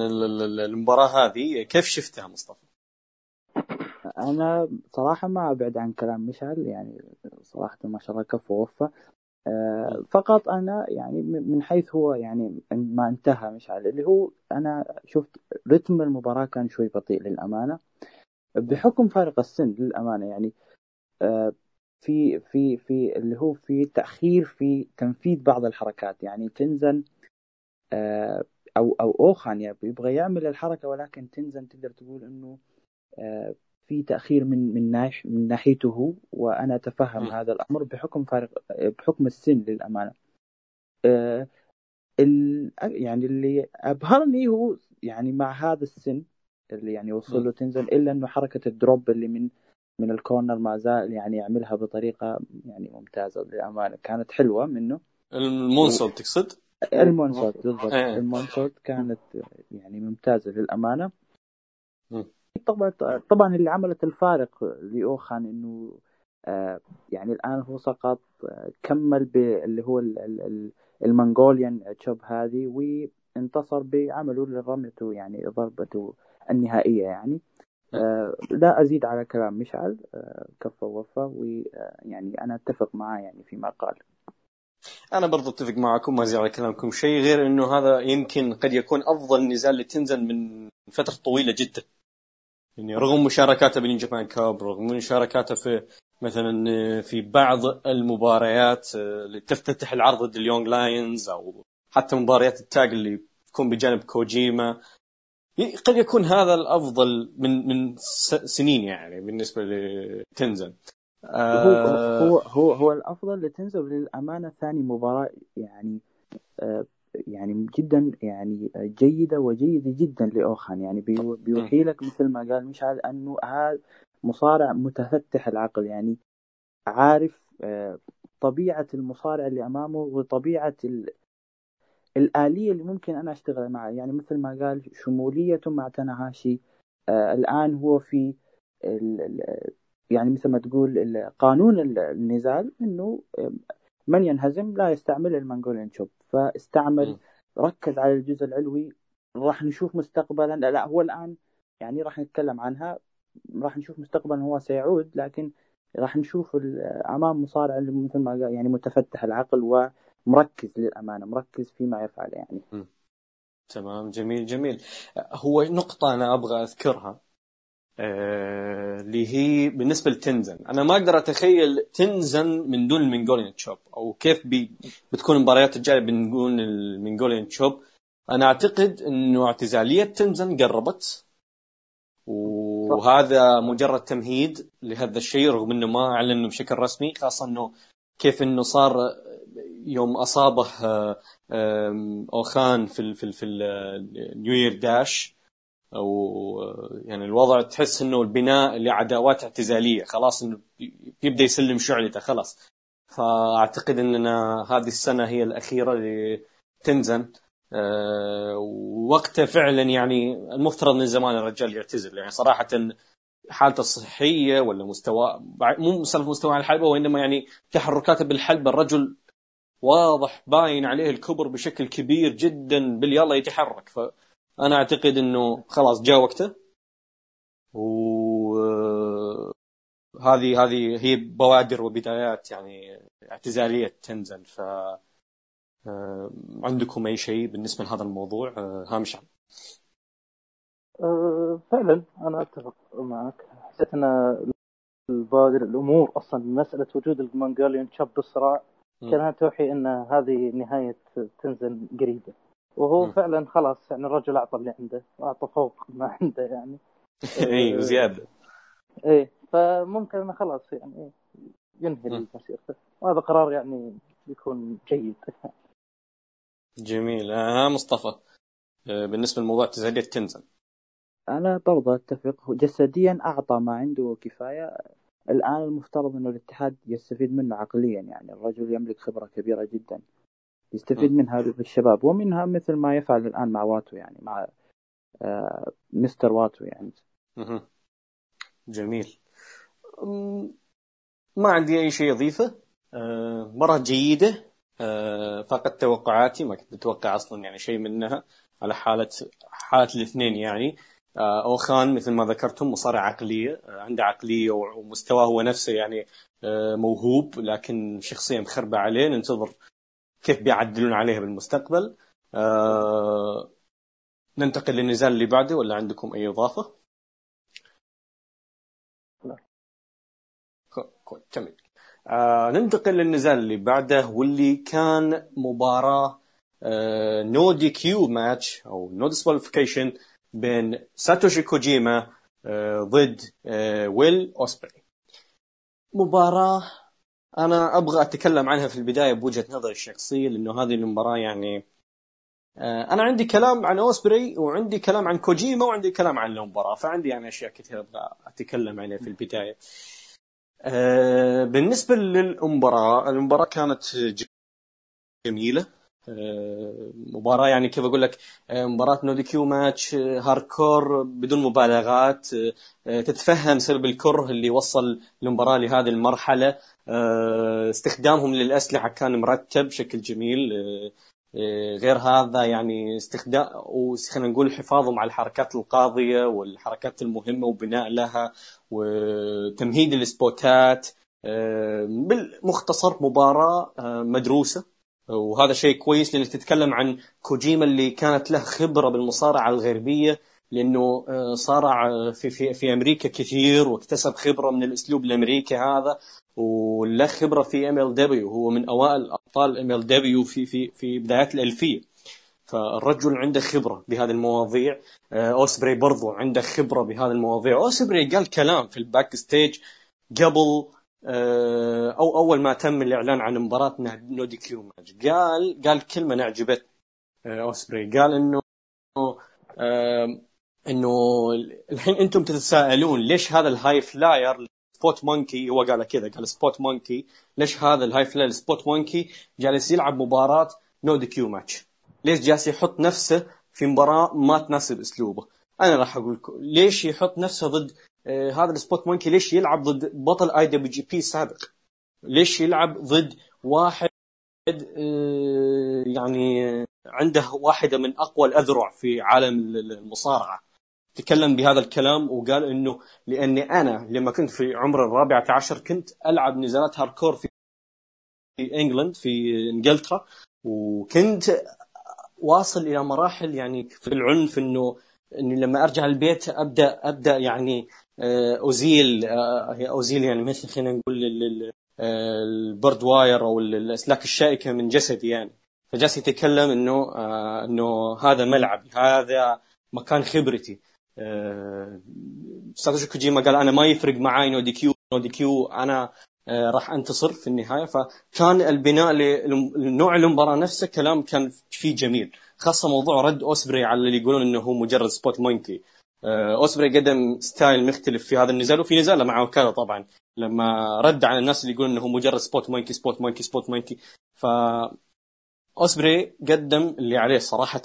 المباراة هذه كيف شفتها مصطفى؟ أنا صراحة ما أبعد عن كلام مشعل يعني صراحة ما شاء الله كفى ووفى. آه، فقط أنا يعني من حيث هو يعني ما انتهى مشعل اللي هو أنا شفت رتم المباراة كان شوي بطيء للأمانة. بحكم فارق السن للأمانة يعني آه، في في في اللي هو في تأخير في تنفيذ بعض الحركات. يعني تنزن آه، أو أو أوخان يبغى يعمل الحركة ولكن تنزن تقدر تقول إنه في تأخير من من ناح من ناحيته وأنا أتفهم. هذا الأمر بحكم فارق بحكم السن للأمانة. آه يعني اللي أبهرني هو يعني مع هذا السن اللي يعني وصل له تنزان إلا إنه حركة ال drop اللي من من ال corner ما زال يعني يعملها بطريقة يعني ممتازة للأمانة. كانت حلوة منه. ال moonsault تقصد؟ ال moonsault بالضبط. إيه. ال moonsault كانت يعني ممتازة للأمانة. طبعا طبعا اللي عملت الفارق لأوخان إنه آه، يعني الآن هو سقط آه، كمل باللي هو المنغوليان تشوب هذه وانتصر بعمله لرميته يعني ضربته النهائية يعني. آه لا أزيد على كلام مشعل آه كفى ووفى ويعني أنا أتفق معاه يعني فيما قال. أنا برضو أتفق معكم ما أزيد على كلامكم شيء غير إنه هذا يمكن قد يكون أفضل نزال لتنزل من فترة طويلة جدا. يعني رغم مشاركاته ب New Japan Cup رغم مشاركاته في مثلا في بعض المباريات اللي تفتتح العرض ضد ال Young Lions أو حتى مباريات ال tag اللي تكون بجانب كوجيما. قد يكون هذا الأفضل من من سنين يعني بالنسبة لتنزان آه هو هو هو الأفضل لتنزان للامانه ثاني مباراة يعني آه يعني جدا يعني جيدة وجيدة جدا لأوخان. يعني بيوحي لك مثل ما قال مشعل أنه هذا مصارع متفتح العقل. يعني عارف آه، طبيعة المصارع اللي أمامه وطبيعة الآلية اللي ممكن أنا أشتغل معها يعني مثل ما قال شمولية مع تناهاشي آه الآن هو في يعني مثل ما تقول قانون النزال إنه من ينهزم لا يستعمل المانجولين شوب. فاستعمل ركز على الجزء العلوي راح نشوف مستقبلا. لا هو الآن يعني راح نتكلم عنها راح نشوف مستقبلا هو سيعود لكن راح نشوف أمام مصارع مثل ما قال يعني متفتح العقل ومركز للأمانة مركز فيما يفعل يعني. م. تمام جميل جميل. هو نقطة أنا أبغى أذكرها. آه، اللي هي بالنسبة لتنزن. أنا ما أقدر أتخيل تنزن من دون المنجولين تشوب أو كيف بي بتكون المباريات الجاية بنقول المنجولين تشوب. أنا أعتقد إنه اعتزالية تنزن قربت وهذا مجرد تمهيد لهذا الشيء رغم إنه ما اعلنه بشكل رسمي خاصة إنه كيف إنه صار يوم أصابه آه، أوخان في في في النيو يير داش أو يعني الوضع تحس إنه البناء لعداوات اعتزالية. خلاص إنه يبدا يسلم شعلته خلاص. فأعتقد إننا هذه السنة هي الأخيرة لتنزن. أه وقته فعلا يعني المفترض من زمان الرجال يعتزل. يعني صراحة حالته الصحية ولا مستوى مو مسألة مستوى الحلبة وإنما يعني تحركاته بالحلبة الرجل واضح باين عليه الكبر بشكل كبير جدا باليلا يتحرك. ف أنا أعتقد إنه خلاص جاء وقته. و هذه هذه هي بوادر وبدايات يعني اعتزالية تنزل. ف آه، عندكم أي شيء بالنسبة لهذا الموضوع؟ آه، هامش أه فعلا أنا أتفق معك. حسيت ان البادر الأمور أصلا مسألة وجود المانجاليون شاب بالصراع كانت توحي إن هذه نهاية تنزل قريبه وهو م. فعلا خلاص يعني الرجل أعطى اللي عنده واعطى فوق ما عنده يعني. اي وزياده إيه فممكن إنه خلاص يعني ينهي مسيرته وهذا قرار يعني يكون جيد. جميل. ها مصطفى. آه، بالنسبة لموضوع تزهيدية تنزل أنا برضه أتفق. جسديا أعطى ما عنده كفاية. الآن المفترض إنه الاتحاد يستفيد منه عقليا يعني الرجل يملك خبرة كبيرة جدا. يستفيد منها الشباب ومنها مثل ما يفعل الآن مع واتو يعني مع آه مستر واتو يعني. جميل. ما عندي أي شيء أضيفه آه مرة جيدة. آه فقط توقعاتي ما كنت أتوقع أصلا يعني شيء منها على حالة حالة الاثنين يعني. آه أوخان مثل ما ذكرتم مصارع عقلية آه عنده عقلية ومستواه هو نفسه يعني آه موهوب لكن شخصية مخربة عليه ننتظر كيف بيعدلون عليها بالمستقبل. ننتقل للنزال اللي بعده ولا عندكم أي إضافة؟ لا. جميل آه ننتقل للنزال اللي بعده واللي كان مباراة آه no DQ match أو no disqualification بين ساتوشي كوجيما آه ضد آه ويل أوسبري مباراة أنا أبغى أتكلم عنها في البداية بوجهة نظري الشخصية لأنه هذه المباراة يعني آه، أنا عندي كلام عن أوسبري وعندي كلام عن كوجيما وعندي كلام عن المباراة فعندي يعني أشياء كثيرة أبغى أتكلم عليها في البداية. آه، بالنسبة للمباراة المباراة كانت جميلة آه، مباراة يعني كيف أقول لك مباراة no DQ match hardcore بدون مبالغات تتفهم سبب الكره اللي وصل المباراه لهذه المرحلة. آه، استخدامهم للأسلحة كان مرتب بشكل جميل. آه، آه، غير هذا يعني استخدام خلينا نقول حفاظهم على الحركات القاضية والحركات المهمة وبناء لها وتمهيد السبوتات. بالمختصر مباراة مدروسة. وهذا شيء كويس لأنك تتكلم عن كوجيما اللي كانت له خبرة بالمصارعة الغربية لأنه صارع في في في أمريكا كثير واكتسب خبرة من الأسلوب الأمريكي هذا وله خبرة في MLW هو من أوائل أبطال MLW في في في بدايات الألفية. فالرجل عنده خبرة بهذه المواضيع. آه، أوسبري برضو عنده خبرة بهذه المواضيع. أوسبري قال كلام في ال backstage قبل آه، أو أول ما تم الإعلان عن مباراة no DQ match قال قال كلمة نعجبت آه، أوسبري. قال إنه إنه الحين أنتم تتساءلون ليش هذا ال high flyer spot monkey؟ هو قال كذا قال spot monkey. ليش هذا ال high flyer spot monkey جالس يلعب مباراة no DQ match ليش جالس يحط نفسه في مباراة ما تناسب أسلوبه؟ أنا راح أقول لكم ليش يحط نفسه ضد آه هذا ال spot monkey ليش يلعب ضد بطل IWGP سابق ليش يلعب ضد واحد آه يعني عنده واحدة من أقوى الأذرع في عالم المصارعة. تكلم بهذا الكلام وقال إنه لأني أنا لما كنت في عمر الرابعه عشر كنت ألعب نزالات hardcore في England في إنجلترا وكنت واصل إلى مراحل يعني في العنف إنه إني لما أرجع البيت ابدا أبدأ يعني آه، ازيل آه، ازيل يعني مثل خلينا نقول آه، ال barbed wire أو الاسلاك الشائكة من جسدي يعني. فجالس يتكلم إنه إنه هذا ملعبي هذا مكان خبرتي. ساتوشي كوجيما قال أنا ما يفرق معاي no DQ no DQ أنا راح أنتصر في النهاية. فكان البناء لنوع المباراه نفسه كلام كان فيه جميل خاصة موضوع رد أوسبري على اللي يقولون إنه هو مجرد spot monkey. أوسبري قدم style مختلف في هذا النزال وفي نزاله مع أوكادا طبعا. لما رد على الناس اللي يقولون إنه مجرد spot monkey spot monkey spot monkey ف أوسبري قدم اللي عليه صراحة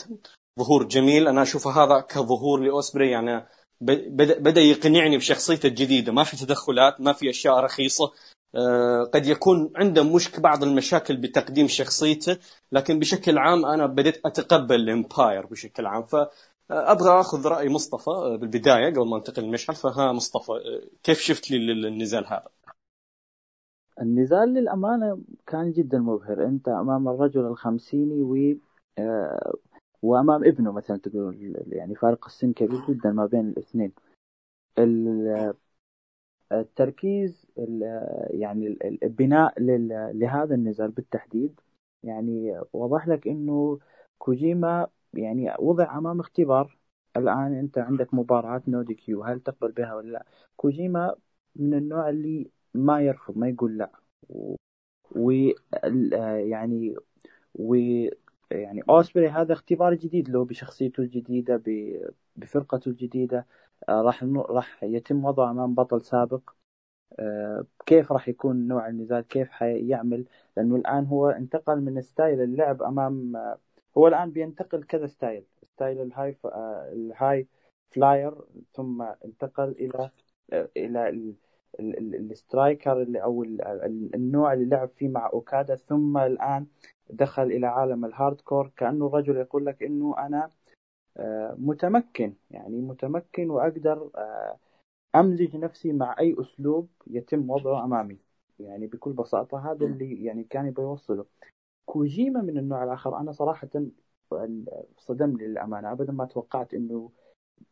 ظهور جميل. أنا أشوف هذا كظهور لأوسبري يعني بدا بدأ يقنعني بشخصيته الجديدة. ما في تدخلات ما في أشياء رخيصة. آه، قد يكون عنده مشك بعض المشاكل بتقديم شخصيته لكن بشكل عام أنا بديت أتقبل الإمباير بشكل عام. فابغى أخذ رأي مصطفى بالبداية قبل ما أنتقل للمشعل فها مصطفى كيف شفت لي النزال هذا؟ النزال للأمانة كان جدا مبهر أنت أمام الرجل الخمسيني و آه، وأمام ابنه مثلا تقول يعني فارق السن كبير جدا ما بين الاثنين التركيز يعني البناء لهذا النزال بالتحديد يعني وضح لك إنه كوجيما يعني وضع أمام اختبار. الآن أنت عندك مباراة نودي كيو. هل تقبل بها ولا لا؟ كوجيما من النوع اللي ما يرفض ما يقول لا. و يعني و يعني أوسبري هذا اختبار جديد له بشخصيته الجديدة بفرقته الجديدة. آه، راح راح يتم وضعه أمام بطل سابق. آه، كيف راح يكون نوع النزال؟ كيف حيعمل؟ لأنه الآن هو انتقل من style اللعب أمام هو الآن بينتقل كذا style. style ال high ال high flyer ثم انتقل إلى إلى ال striker اللي أو النوع اللي لعب فيه مع أوكادا. ثم الآن دخل إلى عالم ال hardcore. كأنه الرجل يقول لك إنه أنا متمكن يعني متمكن وأقدر آه، أمزج نفسي مع أي أسلوب يتم وضعه أمامي. يعني بكل بساطة هذا اللي يعني كان يبغى يوصله كوجيما من النوع الآخر. أنا صراحة صدم لي للأمانة. ابدا ما توقعت إنه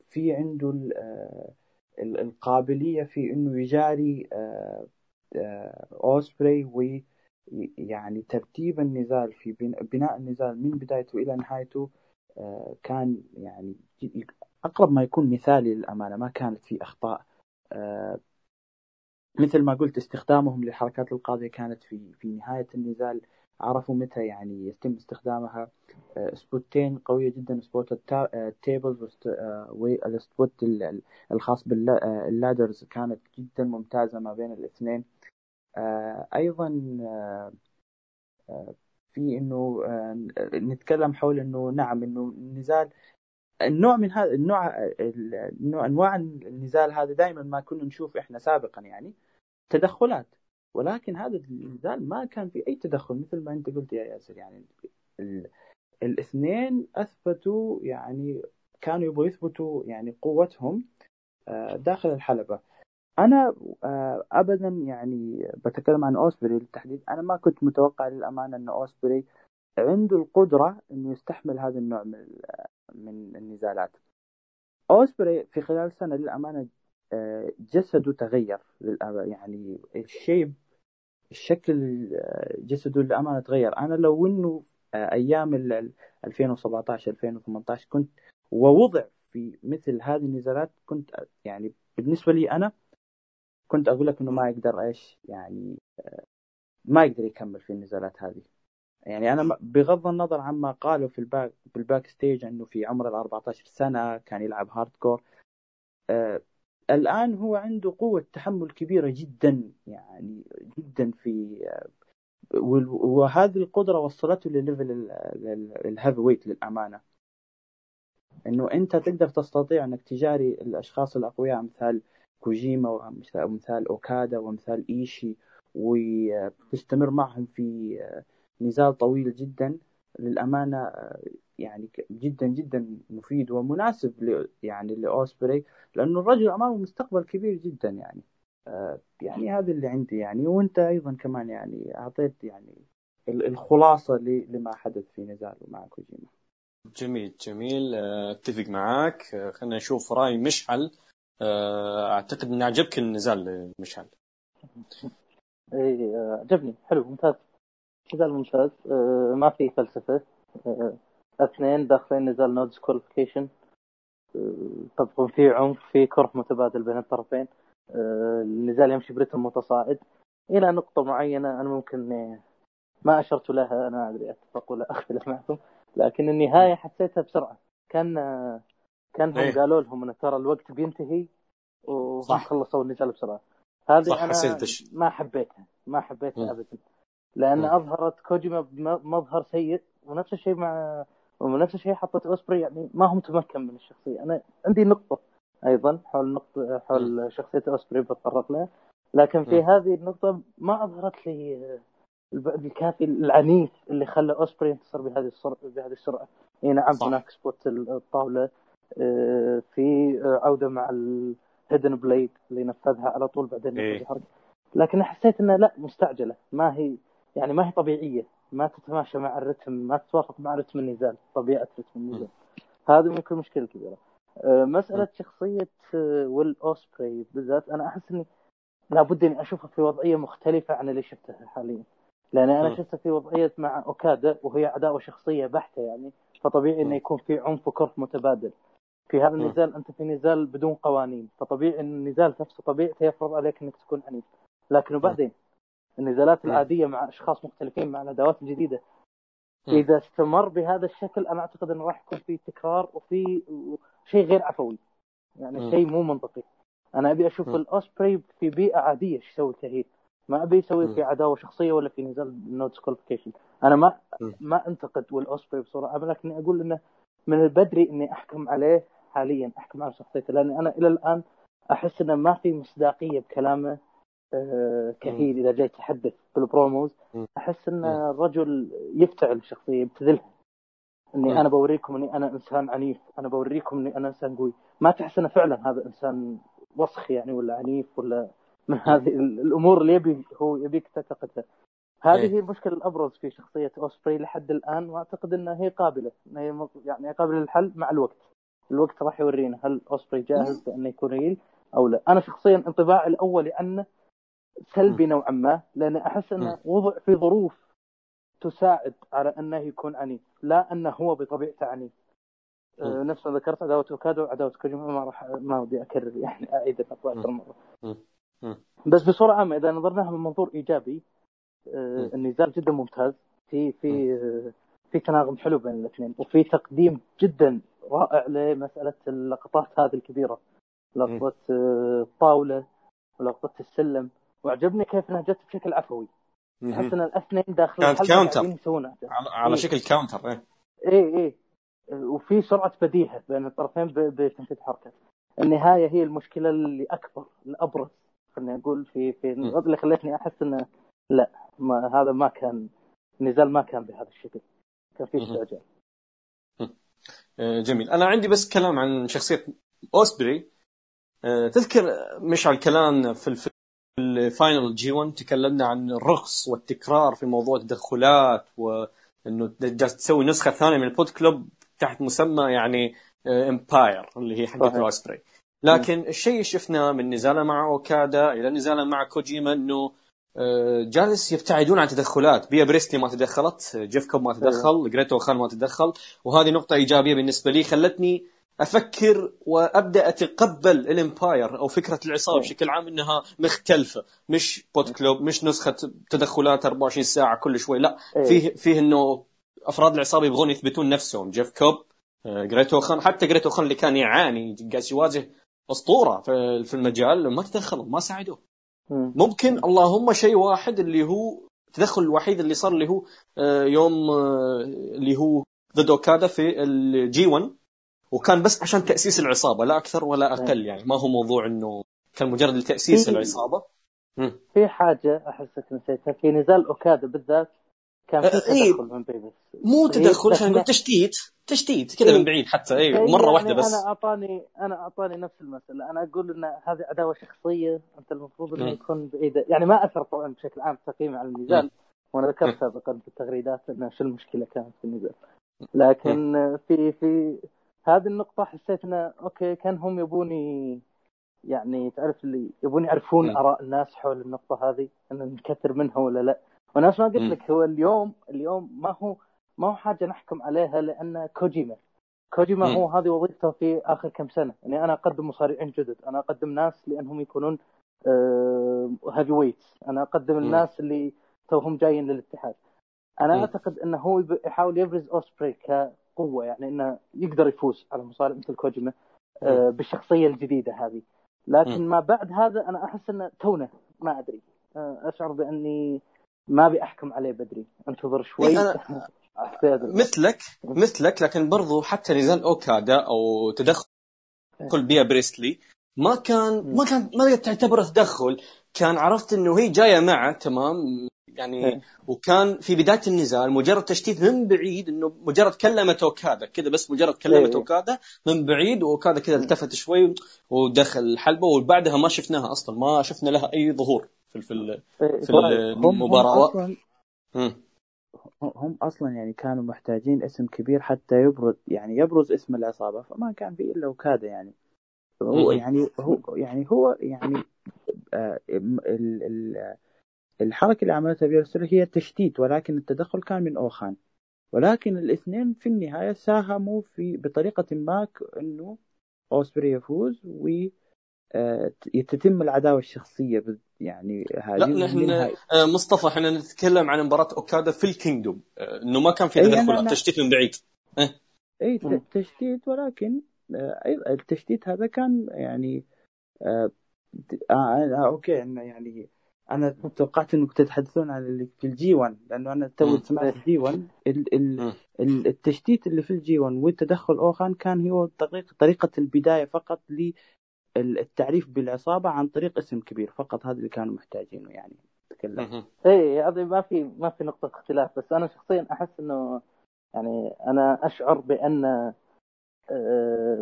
في عنده آه، القابلية في إنه يجاري آه، أوسبري و يعني ترتيب النزال في بناء النزال من بدايته إلى نهايته آه، كان يعني أقرب ما يكون مثالي للأمانة. ما كانت في أخطاء. آه، مثل ما قلت استخدامهم للحركات القاضية كانت في في نهاية النزال. عرفوا متى يعني يتم استخدامها. آه، سبوتين قوية جدا spot ال tables وال spot الخاص بال ladders كانت جدا ممتازة ما بين الاثنين. أيضا في إنه آه، نتكلم حول إنه نعم إنه النزال النوع من هذا النوع أنواع النزال هذا دائما ما كنا نشوف إحنا سابقا يعني. تدخلات. ولكن هذا النزال ما كان في أي تدخل مثل ما أنت قلت يا ياسر يعني الاثنين أثبتوا يعني كانوا يبغوا يثبتوا يعني قوتهم آه، داخل الحلبة. أنا آه، ابدا يعني بتكلم عن أوسبري بالتحديد أنا ما كنت متوقع للأمانة أن أوسبري عنده القدرة إنه يستحمل هذا النوع من من النزالات. أوسبري في خلال سنة للأمانة آه، جسده تغير يعني الشيب الشكل آه، جسده للامانه تغير. أنا لو إنه أيام 2017 2018 كنت ووضع في مثل هذه النزالات كنت يعني بالنسبة لي أنا كنت أقول لك إنه ما يقدر إيش يعني ما يقدر يكمل في النزالات هذه. يعني أنا بغض النظر عما قالوا في ال back بال backstage إنه في عمر ال 14 سنة كان يلعب hard الآن هو عنده قوة تحمل كبيرة جدا يعني جدا في وهذه القدرة وصلته لل level الهيفي ويت للأمانة. إنه أنت تقدر تستطيع إنك تجاري الأشخاص الأقوياء مثال كوجيما ومثال أوكادا ومثال إيشي وتستمر معهم في نزال طويل جدا. للأمانة يعني ك- جدا جدا مفيد ومناسب ل يعني لأوسبري لأنه الرجل أمامه مستقبل كبير جدا يعني. آه، يعني هذا اللي عندي يعني. وأنت أيضا كمان يعني أعطيت يعني ال- الخلاصة ل- لما حدث في نزاله مع كوجيما. جميل جميل. آه، أتفق معاك. آه، خلينا نشوف رأي مشعل. أعتقد ان عجبك النزال مشعل. اي عجبني. حلو ممتاز. نزال ممتاز. ما في فلسفة. اثنين داخلين نزال no disqualification طبعا في عنف في كره متبادل بين الطرفين. آه، النزال يمشي برتم متصاعد. إلى نقطة معينة أنا ممكن آه، ما أشرت لها أنا أدري أتفق ولا اختلف معكم. لكن النهاية حسيتها بسرعة. كان آه، كانهم إيه. قالوا لهم إن ترى الوقت بينتهي وهم. خلصوا النزال بسرعة. هذه صح، أنا حسيت الش- ما حبيتها ما حبيتها. ابدا. لأن. أظهرت كوجيما بمظهر سيء ونفس الشيء مع ونفس الشيء حطت اوسبري يعني ما هو متمكن من الشخصية. أنا عندي نقطة أيضا حول نقطة حول شخصية اوسبري بتطرق لها لكن في مم. هذه النقطة ما أظهرت لي البعد الكافي العنيف اللي خلى اوسبري ينتصر بهذه السرعه بهذه السرعة. أي نعم صح. هناك spot الطاولة آه، في عودة مع ال Hidden Blade اللي نفذها على طول بعدين إيه. لكن حسيت إنها لا مستعجلة. ما هي يعني ما هي طبيعية. ما تتماشى مع الرتم ما تتوافق مع رتم النزال طبيعة رتم النزال هذه ممكن مشكلة كبيرة. آه، مسألة شخصية آه، ويل أوسبري بالذات أنا أحس إني لابد إني أشوفها في وضعية مختلفة عن اللي شفتها حاليا. لأن أنا مم. شفتها في وضعية مع أوكادا وهي عداوه شخصية بحتة يعني فطبيعي إنه. يكون في عنف وكرف متبادل. في هذا. النزال أنت في نزال بدون قوانين فطبيعي إن النزال نفسه طبيعته يفرض عليك إنك تكون عنيف لكن وبعدين النزالات مم. العادية مع أشخاص مختلفين مع الادوات الجديده مم. إذا استمر بهذا الشكل أنا أعتقد انه راح يكون في تكرار وفي شيء غير عفوي يعني مم. شيء مو منطقي أنا أبي أشوف. الأوسبري في بيئة عادية إيش يسوي ك heel ما أبي يسوي. في عداوة شخصية ولا في نزال no disqualification أنا ما. ما أنتقد والأوسبري بصورة عامة لكني أقول إنه من البدري إني أحكم عليه حاليا أحكم على شخصيته لأن أنا إلى الآن أحس إنه ما في مصداقية بكلامه آه، ك heel إذا جاي يتحدث بال promos. أحس إن. الرجل يفتعل الشخصية يبتذلها. إني أنا بوريكم إني أنا إنسان عنيف أنا بوريكم إني أنا إنسان قوي ما تحس إنه فعلا هذا إنسان وسخ يعني ولا عنيف ولا من هذه ال- الأمور اللي يبي هو يبيك تعتقدها هذه إيه. هي المشكلة الأبرز في شخصية أوسبري لحد الآن وأعتقد إنها هي قابلة هي يعني قابلة للحل مع الوقت الوقت راح يورينا هل أوسبري جاهز بانه يكون هيل أو لا أنا شخصيا انطباعي الاولي عنه سلبي نوعا ما لأن أحس انه وضع في ظروف تساعد على أنه يكون عنيف لا أنه هو بطبيعته عنيف. آه،. نفس ما ذكرت عداوه أوكادو وعداوه كوجيما ما راح ما ودي أكرر يعني أعيد النقطه أكثر. مم. بس بصورة عامة إذا نظرناها من منظور إيجابي آه،. النزال جدا ممتاز. في في آه، في تناغم حلو بين الاثنين وفي تقديم جدا رائع لمسألة اللقطات هذه الكبيرة. لقطة آه، الطاولة ولقطة السلم. وعجبني كيف انها جت بشكل عفوي. احس إن الاثنين داخل كانت counter. على, على إيه. شكل counter إيه. إيه إيه. وفي سرعة بديهة بين الطرفين ب- بتنفيذ حركة. النهاية هي المشكلة اللي أكبر الأبرز خليني أقول في في اللي خلتني أحس إنه لا ما هذا ما كان النزال ما كان بهذا الشكل. كان في. استعجال. آه، جميل. أنا عندي بس كلام عن شخصية أوسبري. آه، تذكر مش على الكلام في الف- في ال final G1 تكلمنا عن الرخص والتكرار في موضوع التدخلات وانه جالس تسوي نسخة ثانية من ال Bullet Club تحت مسمى يعني Empire اللي هي حقت. اوسبري لكن الشيء اللي شفناه من نزاله مع أوكادا إلى نزاله مع كوجيما إنه آه، جالس يبتعدون عن تدخلات. بيا بريستلي ما تدخلت جيف كوب ما تدخل Great O-Khan ما تدخل. وهذه نقطة إيجابية بالنسبة لي خلتني أفكر وأبدأ أتقبل ال Empire أو فكرة العصابة إيه. بشكل عام إنها مختلفة مش Bullet Club مش نسخة تدخلات 24 ساعة كل شوي لا إيه. فيه فيه إنه أفراد العصابة يبغون يثبتون نفسهم جيف كوب آه، Great O-Khan حتى Great O-Khan اللي كان يعاني قاعد يواجه أسطورة في المجال ما تدخلوا ما ساعدوه مم. ممكن اللهم شيء واحد اللي هو التدخل الوحيد اللي صار اللي هو آه، يوم آه، اللي هو ضد أوكادا في الجي 1 وكان بس عشان تأسيس العصابة لا أكثر ولا أقل يعني. ما هو موضوع إنه كان مجرد لتأسيس العصابة. في حاجة احسك نسيتها في نزال اوكادا بالذات كان في إيه. تدخل من بيبس مو تدخل إيه، خلينا نقول؟ تشتيت. تشتيت كذا إيه. من بعيد حتى اي إيه، مرة يعني واحدة بس. أنا اعطاني أنا أعطاني نفس المساله أنا أقول إن هذه عداوة شخصية أنت المفروض إنه. يكون بعيدة. يعني ما أثر طبعا بشكل عام تقييمي على النزال. وأنا ذكرت. سابقا في التغريدات إنه شو المشكلة كانت في النزال. لكن في في هذه النقطة حسيت إنه okay كان هم يبوني يعني تعرف اللي يبون يعرفون مم. آراء الناس حول النقطة هذه إن نكثر منها ولا لا ونفس ما قلت. لك هو اليوم اليوم ما هو ما هو حاجة نحكم عليها لأن كوجيما كوجيما. هو هذه وظيفته في آخر كم سنة يعني أنا أقدم مصارعين جدد أنا أقدم ناس لأنهم يكونون heavyweights أنا أقدم. الناس اللي توهم جايين للاتحاد أنا. أعتقد إنه هو يحاول يبرز أوسبري كقوه يعني إنه يقدر يفوز على مصارع مثل كوجيما آه، بالشخصية الجديدة هذه. لكن. ما بعد هذا أنا أحس إنه تونا ما أدري. آه، أشعر بأني ما أبي أحكم عليه بدري. أنتظر شوي. إيه، أنا-. مثلك مثلك لكن برضو حتى نزال أوكادا أو تدخل بيا بريستلي ما كان ما كان ما تعتبره تدخل. كان عرفت إنه هي جاية معه تمام يعني إيه. وكان في بداية النزال مجرد تشتيت من بعيد إنه مجرد كلمت اوكادا كذا بس مجرد كلمت إيه. اوكادا من بعيد واوكادا كذا التفت شوي ودخل الحلبه وبعدها ما شفناها أصلا ما شفنا لها أي ظهور في في ال- إيه، في. هم, هم المباراة. هم أصلا يعني كانوا محتاجين اسم كبير حتى يبرز يعني يبرز اسم العصابة فما كان في إلا وكاده يعني هو. يعني هو يعني هو يعني آه، ال- ال- الحركة اللي عملتها بيرسل هي تشتيت ولكن التدخل كان من أوخان. ولكن الاثنين في النهاية ساهموا في بطريقة ما إنه أوسبري يفوز و آه، تتم العداوة الشخصية يعني هذه لا نحن آه، مصطفى إحنا نتكلم عن مباراة أوكادا في الكينجدوم آه، إنه ما كان في أنا- أنا- تشتيت من بعيد. اي. ت- تشتيت ولكن التشتيت هذا كان يعني آه، okay إنه يعني أنا توقعت إنكم تتحدثون عن اللي في ال G1 لأنه أنا تو. سمعت ال G1 ال- ال- مم. ال- التشتيت اللي في ال G1 والتدخل أوخان كان هو طريقه طريقة البداية فقط للتعريف بالعصابة عن طريق اسم كبير فقط هذا اللي كانوا محتاجينه يعني تكلم مهم. إيه هذه ما في ما في نقطة اختلاف بس أنا شخصيا أحس إنه يعني أنا أشعر بأن آه،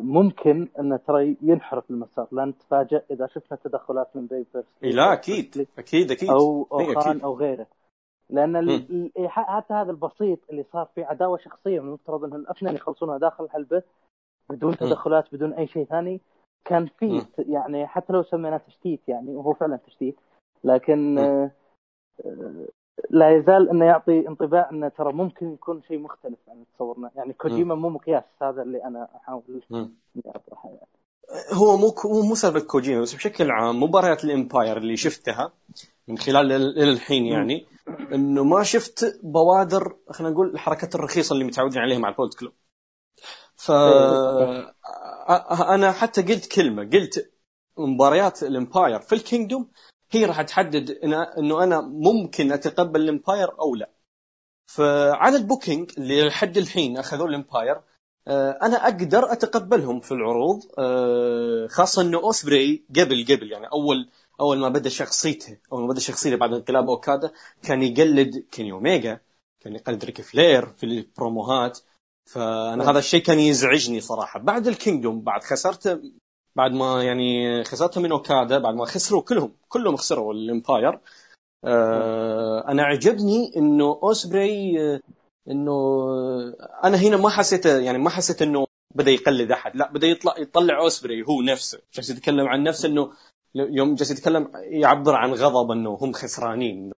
ممكن انه ترى ينحرف المسار لا نتفاجئ إذا شفنا تدخلات من بيبرز إيه، لا أكيد أكيد أكيد أو اوخان أكيد. أو غيره لأن ال- حتى هذا البسيط اللي صار فيه عداوة شخصية من المفترض إن الاثنين يخلصونها داخل الحلبه بدون تدخلات بدون أي شيء ثاني كان. ت- يعني حتى لو سميناه تشتيت يعني وهو فعلا تشتيت لكن لا يزال إنه يعطي انطباع إنه ترى ممكن يكون شيء مختلف عن تصورنا. يعني كوجيما مو مقياس هذا اللي أنا أحاول أطرحه يعني. هو مو مو مو سالفه كوجيما بس بشكل عام مباريات ال Empire اللي شفتها من خلال ال- إلى الحين يعني إنه ما شفت بوادر خلينا نقول الحركات الرخيصة اللي متعودين عليها مع ال Bullet Club. ف إيه. أ- أنا حتى قلت كلمة قلت مباريات ال Empire في ال Kingdom هي راح تحدد إنه أنا ممكن أتقبل ال Empire أو لا. فعلى ال booking اللي لحد الحين اخذوه ال Empire آه، أنا أقدر أتقبلهم في العروض آه، خاصة إنه أوسبري قبل قبل يعني أول أول ما بدأ شخصيته أول ما بدأ شخصيته بعد انقلاب أوكادا كان يقلد كيني اوميجا كان يقلد ريك فلير في البروموهات. فأنا هذا الشيء كان يزعجني صراحة. بعد ال Kingdom بعد خسرت بعد ما يعني خسرت من اوكادا بعد ما خسروا كلهم كلهم خسروا ال Empire. آه أنا عجبني إنه أوسبري آه، إنه أنا هنا ما حسيت يعني ما حسيت إنه بدأ يقلد أحد لا بدأ يطلع يطلع أوسبري هو نفسه. جالس يتكلم عن نفسه إنه يوم جالس يتكلم يعبر عن غضب إنه هم خسرانين.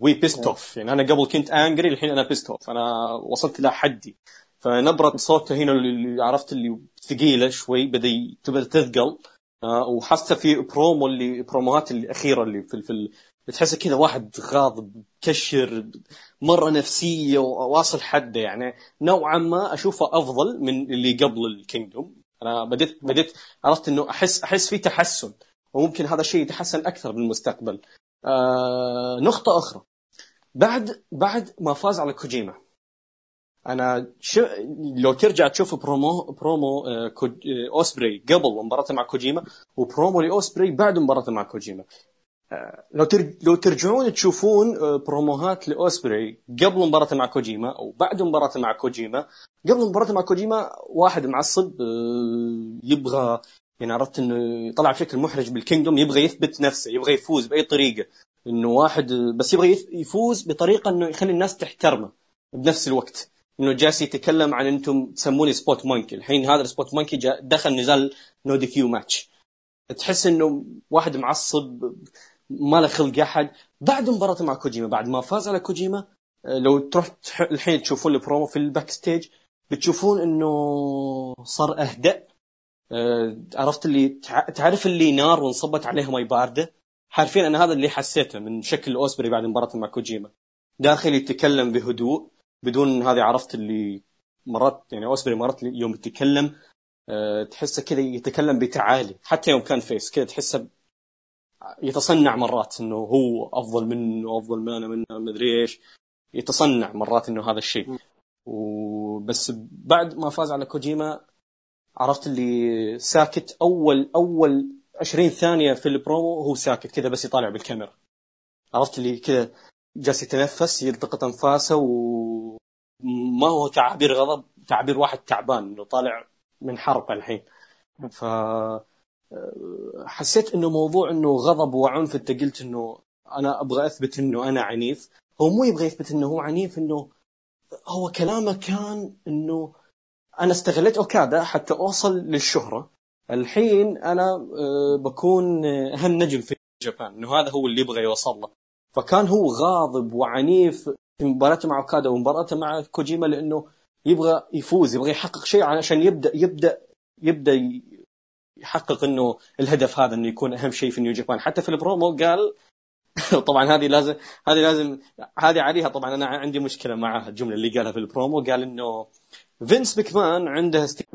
و pissed off يعني أنا قبل كنت angry الحين أنا pissed off أنا وصلت إلى حدي. فنبرة صوته هنا اللي عرفت اللي ثقيلة شوي بدا تبدأ تثقل. آه، وحتى في برومو اللي بروموهات الاخيره اللي في في بتحسه كذا واحد غاضب كشر مرة نفسية وواصل حده يعني. نوعا ما أشوفه أفضل من اللي قبل ال Kingdom. أنا بديت بديت عرفت إنه احس أحس في تحسن وممكن هذا الشيء يتحسن أكثر بالمستقبل. آه نقطة أخرى. بعد بعد ما فاز على كوجيما أنا ش... لو ترجع تشوف promo promo آه،. آه، أوسبري قبل مباراته مع كوجيما وبرومو لأوسبري بعد مباراته مع كوجيما آه، لو. لو ترجعون تشوفون بروموهات لأوسبري قبل مباراته مع كوجيما أو بعد مباراته مع كوجيما قبل مباراته مع كوجيما واحد معصب يبغى يعني عرفت إنه طلع بشكل محرج بال Kingdom يبغى يثبت نفسه يبغى يفوز بأي طريقة إنه واحد بس يبغى يفوز بطريقة إنه يخلي الناس تحترمه بنفس الوقت إنه جالس يتكلم عن أنتم تسموني spot monkey الحين هذا ال spot monkey دخل نزال no DQ match تحس إنه واحد معصب ما له خلق أحد. بعد مباراته مع كوجيما بعد ما فاز على كوجيما آه، لو تروح الحين تشوفون البرومو في ال backstage بتشوفون إنه صار أهدأ. آه، عرفت اللي تعرف اللي نار وانصبت عليها مي باردة؟ حرفيا أنا هذا اللي حسيته من شكل أوسبري بعد مباراته مع كوجيما. داخل يتكلم بهدوء. بدون هذه عرفت اللي مرات يعني أوسبري مرات يوم يتكلم أه تحسه كذا يتكلم بتعالي. حتى يوم كان face كذا تحسه يتصنع مرات إنه هو أفضل منه أفضل ما أنا منه مدري إيش. يتصنع مرات إنه هذا الشيء. وبس بعد ما فاز على كوجيما عرفت اللي ساكت أول أول 20 ثانية في البرومو هو ساكت كذا بس يطالع بالكاميرا. عرفت اللي كذا جالس يتنفس يلتقط أنفاسه وما هو تعابير غضب تعبير واحد تعبان إنه طالع من حرب الحين. ف حسيت إنه موضوع إنه غضب وعنف أنت قلت إنه أنا أبغى أثبت إنه أنا عنيف. هو مو يبغى يثبت إنه هو عنيف إنه هو كلامه كان إنه أنا استغليت أوكادا حتى أوصل للشهرة. الحين أنا آه، بكون اهم نجم في جابان إنه هذا هو اللي يبغى يوصل له. فكان هو غاضب وعنيف. في مباراته مع أوكادا ومباراته مع كوجيما لأنه يبغى يفوز يبغى يحقق شيء عشان يبدأ يبدأ يبدأ يحقق إنه الهدف هذا إنه يكون أهم شيء في نيو جابان حتى في البرومو قال طبعا هذه لازم هذه لازم هذه عليها طبعا أنا عندي مشكلة معها الجملة اللي قالها في البرومو قال إنه فينس مكمان عنده ستيف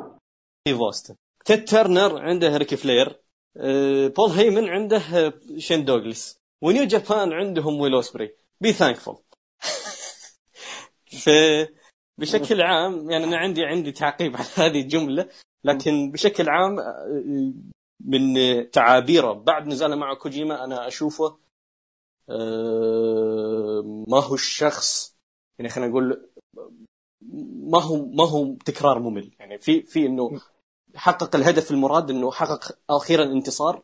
أوستن تيد ترنر عنده ريك فلير آه، بول هيمن عنده شين دوغلس و New Japan عندهم ويل أوسبري. be thankful بشكل عام يعني أنا عندي عندي تعقيب على هذه الجملة لكن بشكل عام آه، من تعابيره بعد نزاله مع كوجيما أنا أشوفه ما هو الشخص يعني خلينا نقول ما هو ما هو تكرار ممل. يعني في في إنه حقق الهدف المراد إنه حقق أخيرا انتصار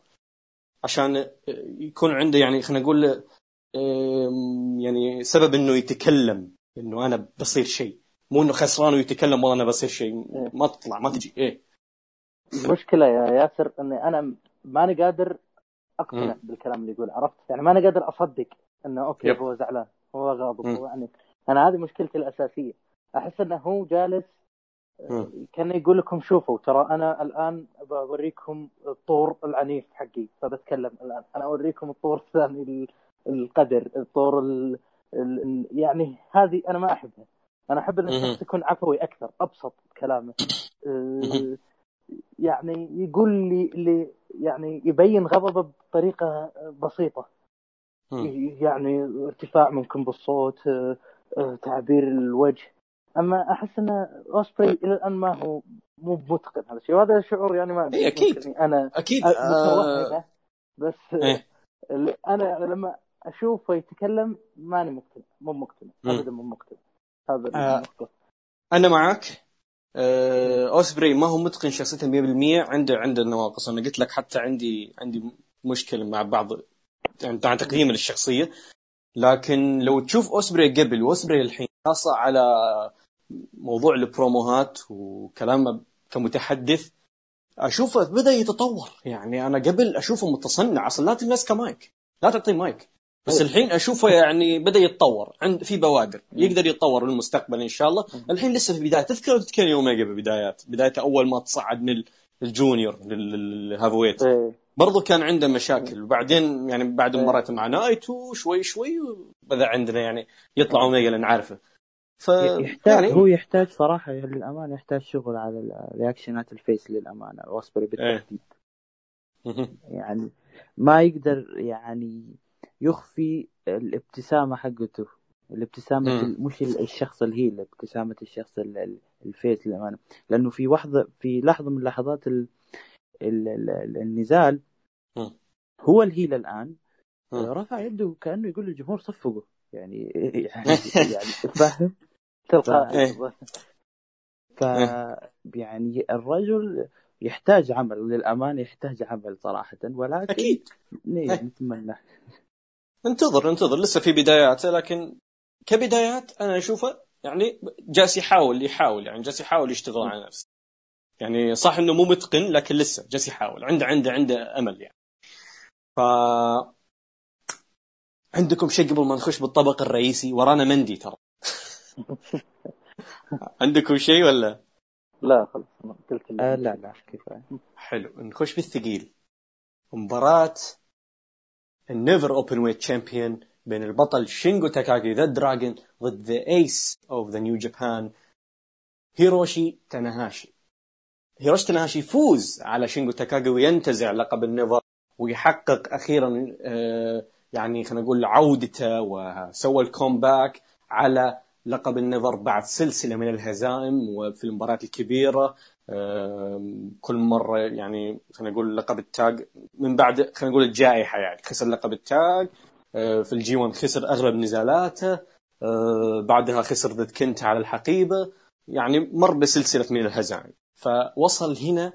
عشان يكون عنده يعني خلينا نقول يعني سبب إنه يتكلم. إنه أنا بصير شيء. مو إنه خسران ويتكلم والله أنا بصير شيء. ما تطلع ما تجي. إيه. المشكلة يا ياسر إني أنا ماني قادر أقتنع بالكلام اللي يقول عرفت؟ يعني ماني قادر أصدق إنه أوكي يب. هو زعلان هو غاضب هو يعني أنا هذه مشكلتي الأساسية. أحس إنه هو جالس كان يقول لكم شوفوا ترى أنا الآن بوريكم الطور العنيف حقي فبتكلم الآن. أنا أوريكم الطور الثاني القدر الطور ال... ال... يعني هذه أنا ما أحبها. أنا أحب إن الشخص يكون عفوي أكثر أبسط كلامه. أه، يعني يقول لي اللي يعني يبين غضبه بطريقة بسيطة. يعني ارتفاع ممكن بالصوت أه، أه، تعبير الوجه. أما أحس إن أوسبري إلى الآن ما هو مو متقن هذا الشيء. وهذا شعور يعني ما إيه أكيد. أنا أكيد. آه. بس إيه؟ أنا لما أشوفه يتكلم ماني مقتنع مو مقتنع ابدا مو مقتنع. هذا آه أنا معك. آه أوسبري ما هو متقن شخصيته 100% عنده عنده نواقص. أنا قلت لك حتى عندي عندي مشكلة مع بعض يعني تقييم للشخصيه لكن لو تشوف أوسبري قبل وأوسبري الحين خاصة على موضوع البروموهات وكلامه كمتحدث أشوفه بدأ يتطور. يعني أنا قبل أشوفه متصنع. أصلا لا تمسكه مايك لا تعطيه مايك. بس. الحين أشوفه يعني بدأ يتطور عند في بوادر يقدر يتطور بالمستقبل إن شاء الله. الحين لسه في بداية. تذكر تذكر اوميجا بالبدايات بدايته أول ما تصعد من ال junior لل heavyweight أيه. برضو كان عنده مشاكل. وبعدين يعني بعد إيه. مرات مع نايتو شوي شوي بدأ عندنا يعني يطلع اوميجا لأن عارفه ف يحتاج يعني... هو يحتاج صراحة للأمانة يحتاج شغل على reaction ات ال face للأمانة أوسبري بالتحديد. إيه. يعني ما يقدر يعني يخفي الابتسامة حقته. الابتسامة مش ال- الشخص ال heel ابتسامة الشخص ال- ال- ال face للأمانة. لأنه في لحظة في لحظة من لحظات ال... ال... ال... النزال مم. هو ال heel الآن مم. رفع يده كأنه يقول للجمهور صفقوا يعني يعني, يعني فاهم؟ تلقائي إيه. ف يعني الرجل يحتاج عمل للأمانة يحتاج عمل صراحة. ولكن أكيد. إيه، إيه. نتمنى. انتظر انتظر. لسه في بداياته لكن كبدايات أنا أشوفه يعني جالس يحاول يحاول يعني جالس يحاول يشتغل على نفسه. يعني صح إنه مو متقن لكن لسه جالس يحاول. عنده عنده عنده أمل يعني. ف عندكم شيء قبل ما نخش بالطبق الرئيسي؟ ورانا مندي ترى. عندكم شيء ولا؟ لا خلاص قلت آه. لا لا كفاية حلو. نخش بالثقيل. مباراة ال NEVER Openweight champion بين البطل شينجو تاكاغي the Dragon ضد the ace of the New Japan هيروشي تاناهاشي. هيروشي تاناهاشي يفوز على شينجو تاكاغي وينتزع لقب ال NEVER ويحقق أخيرا آه، يعني خلينا نقول عودته وسوى ال comeback على لقب ال NEVER بعد سلسلة من الهزائم وفي المباريات الكبيرة. كل مرة يعني خلينا نقول لقب ال tag من بعد خلينا نقول الجائحة يعني خسر لقب ال tag آه، في ال G1 خسر أغلب نزالاته آه، بعدها خسر ضد كنتا على الحقيبة يعني مر بسلسلة من الهزائم. فوصل هنا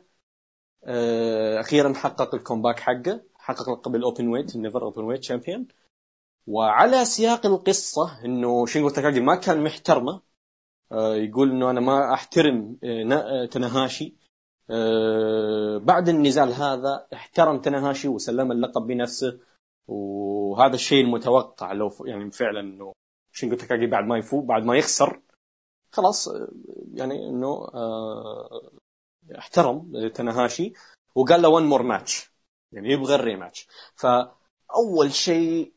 آه، أخيرا حقق ال comeback حقه حقق لقب ال Openweight ال NEVER Openweight champion. وعلى سياق القصة إنه شينجو تاكاجي ما كان محترمة يقول إنه أنا ما أحترم آه، آه، تناهاشي آه، بعد النزال هذا احترم تناهاشي وسلم اللقب بنفسه. وهذا الشيء المتوقع لو يعني فعلا إنه شينجو تاكاجي بعد ما يفوق بعد ما يخسر خلاص آه، يعني إنه آه، احترم تناهاشي وقال له one more match يعني يبغى ال rematch فأول شيء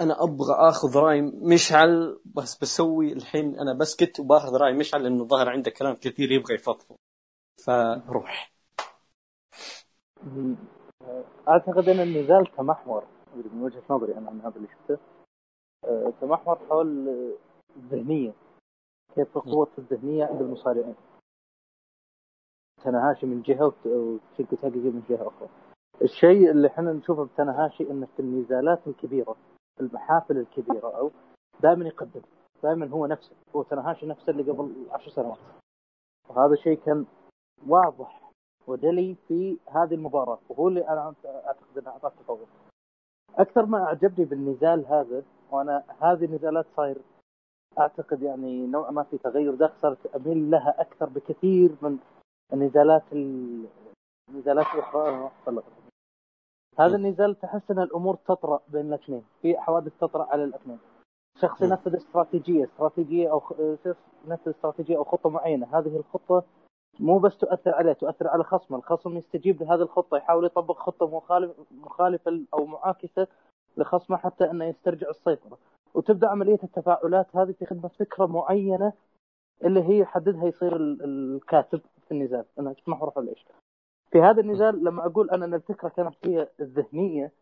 أنا أبغى آخذ رأي مشعل بس بسوي الحين أنا بسكت وباخذ رأي مشعل لأنه ظهر عنده كلام كثير يبغى يفضفض. فروح. أعتقد إن النزال تمحور. من وجهة نظري أنا عن هذا اللي شفته. آه، تمحور حول الذهنية. كيف قوه الذهنية عند المصارعين. تناهاشي من جهة وت- وشيكو تاكي من جهة أخرى. الشيء اللي إحنا نشوفه بتناهاشي انه في النزالات الكبيرة. المحافل الكبيرة أو دائما يقدم دائما هو نفسه هو تناهاشي نفسه اللي قبل عشر سنوات وهذا الشيء كان واضح ودلي في هذه المباراة وهو اللي أنا أعتقد أنه أعطاه تفوق أكثر ما أعجبني بالنزال هذا وأنا هذه النزالات صاير أعتقد يعني نوعا ما في تغير داخل صارت أميل لها أكثر بكثير من النزالات ال- النزالات أتطلع. هذا النزال تحس أن الأمور تطرأ بين الأثنين. في حوادث تطرأ على الأثنين. شخص م. ينفذ استراتيجية استراتيجية أو خ- ينفذ استراتيجية أو خطة معينة. هذه الخطة مو بس تؤثر عليه تؤثر على خصمه. الخصم يستجيب لهذه الخطة يحاول يطبق خطة مخالف مخالفة أو معاكسة لخصمه حتى أنه يسترجع السيطرة. وتبدأ عملية التفاعلات هذه في خدمة فكرة معينة اللي هي يحددها يصير ال- الكاتب في النزال. أنها تمحور على إيش في هذا النزال لما أقول أنا أن الفكرة كانت هي الذهنية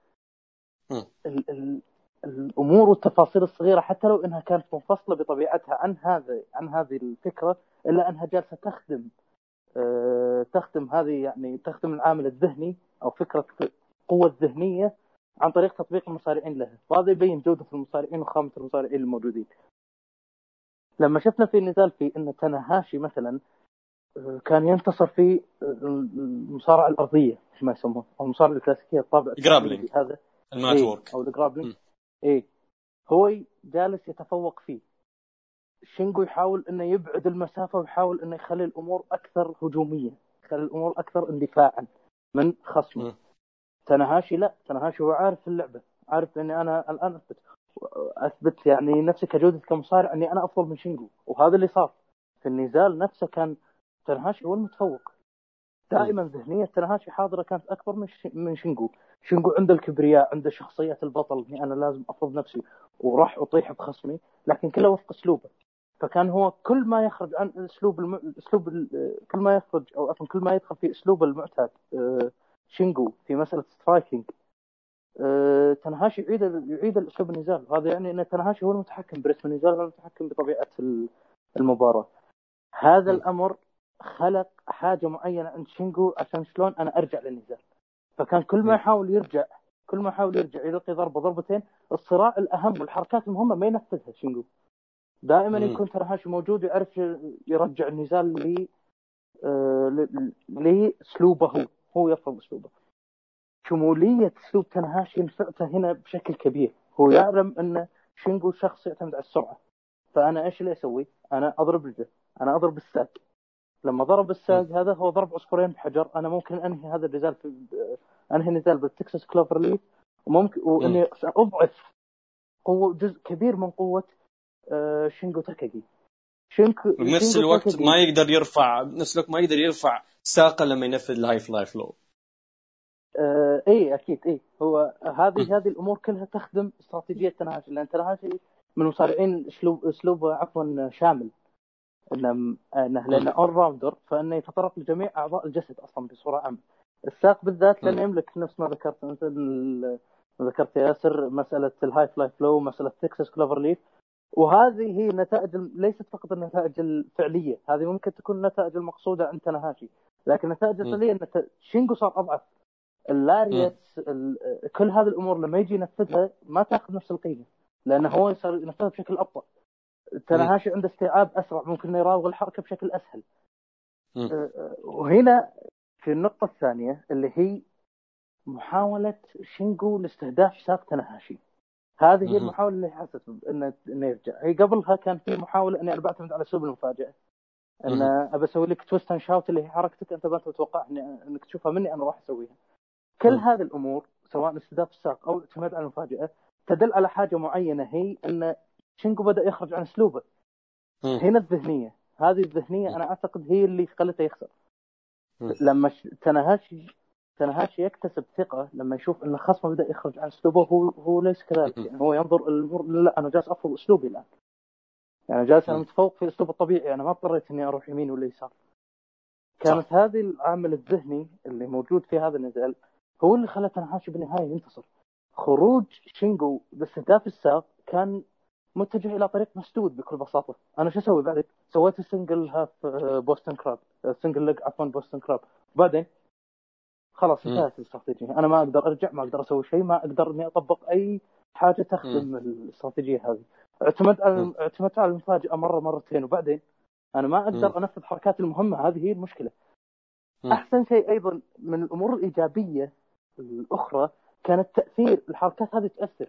مم. ال ال الأمور والتفاصيل الصغيرة حتى لو إنها كانت منفصلة بطبيعتها عن هذا عن هذه الفكرة إلا أنها جالسة تخدم آه، تخدم هذه يعني تخدم العامل الذهني أو فكرة القوة الذهنية عن طريق تطبيق المصارعين لها وهذا يبين جودة المصارعين وخامة المصارعين الموجودين لما شفنا في النزال في إن تناهاشي مثلا كان ينتصر في المصارعة الأرضية ما يسموها أو المصارعة الكلاسيكية الطابع جرابلينج. التقليدي هذا. ال mat إيه، أو ال grappling م. إيه. هو جالس يتفوق فيه. شينجو يحاول إنه يبعد المسافة ويحاول إنه يخلي الأمور أكثر هجومية يخلي الأمور أكثر اندفاعا من خصمه. م. تناهاشي لا تناهاشي هو عارف اللعبة عارف إني أنا الآن أثبت. أثبت يعني نفسي كجودة كمصارع إني أنا أفضل من شينجو وهذا اللي صار. في النزال نفسه كان تناهاشي هو المتفوق. دائما ذهنيه تناهاشي حاضرة كانت أكبر من من شينجو شينجو عنده الكبرياء عنده شخصيه البطل إني أنا لازم أفرض نفسي وراح أطيح بخصمي لكن كله وفق أسلوبه. فكان هو كل ما يخرج عن أسلوب الم... أسلوب ال... كل ما يخرج أو عفوا كل ما يدخل في أسلوب المعتاد آه، شينجو في مسألة striking آه، تنهاشي يعيد يعيد الأسلوب النزال. وهذا يعني ان تنهاشي هو المتحكم برسم النزال هو المتحكم بطبيعة ال- المباراة. هذا م. الأمر خلق حاجة معينة. عند شينجو عشان شلون أنا أرجع للنزال. فكان كل ما. يحاول يرجع كل ما يحاول يرجع يلقي ضربه ضربتين الصراع الأهم والحركات المهمة ما ينفذها شينجو دائما. يكون تنهاشي موجود ويعرف يرجع النزال ل آه، ل- لأسلوبه هو. هو يفرض أسلوبه. شمولية أسلوب تنهاشي نفعته هنا بشكل كبير. هو يعلم أن شينجو شخص يعتمد على السرعة. فأنا إيش اللي أسوي؟ أنا أضرب رجله. أنا أضرب الساق. لما ضرب الساق هذا هو ضرب عصفورين بحجر. أنا ممكن أنهي هذا النزال في أنهي النزال بال Texas cloverleaf وممكن وإني اضعف قوه جزء كبير من قوة آه، شينجو تاكاجي شينجو بنفس الوقت تاكاجي- ما يقدر يرفع بنفس الوقت ما يقدر يرفع ساقه لما ينفذ ال High Fly Flow آه اي أكيد اي هو هذه هذه الأمور كلها تخدم استراتيجية تنهاشي لأن تنهاشي من المصارعين اسلوب اسلوبه عفوا شامل. انه انه لأنه all-rounder فإنه يتطرق لجميع أعضاء الجسد أصلا بصورة عامة. الساق بالذات لأنه يملك نفس ما ذكرت أنت ذكرت يا ياسر مسألة ال High Fly Flow مسألة Texas cloverleaf وهذه هي نتائج ليست فقط النتائج الفعلية هذه ممكن تكون النتائج المقصودة عند تنهاشي لكن النتائج الفعلية إن شينجو صار أضعف. ال lariats ال- كل هذه الأمور لما يجي ينفذها ما تأخذ نفس القيمة لأنه هو صار ينفذها بشكل أبطأ. تنهاشي عنده استيعاب أسرع ممكن إنه يراوغ الحركة بشكل أسهل مم. أه، وهنا في النقطة الثانية اللي هي محاولة شينجو لاستهداف ساق تنهاشي هذه هي. المحاولة اللي حست إنه إنه يرجع هي قبلها كان في محاولة إني أنا بعتمد على اسلوب المفاجأة إن. أبى أسوي لك twist and shout اللي هي حركتك أنت ما تتوقع إنك تشوفها مني أنا راح أسويها كل مم. هذه الأمور سواء استهداف الساق أو الاعتماد على المفاجأة تدل على حاجة معينة هي إن شينجو بدأ يخرج عن أسلوبه. هنا الذهنية هذه الذهنية أنا أعتقد هي اللي خلته يخسر. لما. تنهاشي تنهاشي يكتسب ثقة لما يشوف إن خصمه بدأ يخرج عن أسلوبه هو هو ليس كذلك. يعني هو ينظر الأمور لا أنا جالس أفرض أسلوبي الآن يعني جالس أنا. متفوق في اسلوب الطبيعي أنا ما اضطريت إني أروح يمين ولا يسار كانت هذه العامل الذهني اللي موجود في هذا النزال هو اللي خلى تنهاشي بالنهاية ينتصر خروج شينجو باستهداف الساق كان متجه إلى طريق مسدود بكل بساطة. أنا شو أسوي بعد؟ سويت ال single half Boston crab single leg عفوا Boston crab وبعدين خلاص. انتهت الاستراتيجية. أنا ما أقدر أرجع ما أقدر أسوي شيء ما أقدر إني أطبق أي حاجة تخدم الاستراتيجية هذه. اعتمد على. اعتمدت على المفاجأة مرة مرتين. وبعدين؟ أنا ما أقدر. أنفذ حركاتي المهمة هذه هي المشكلة. أحسن شيء أيضا من الأمور الإيجابية الأخرى كانت تأثير الحركات هذه تأثر.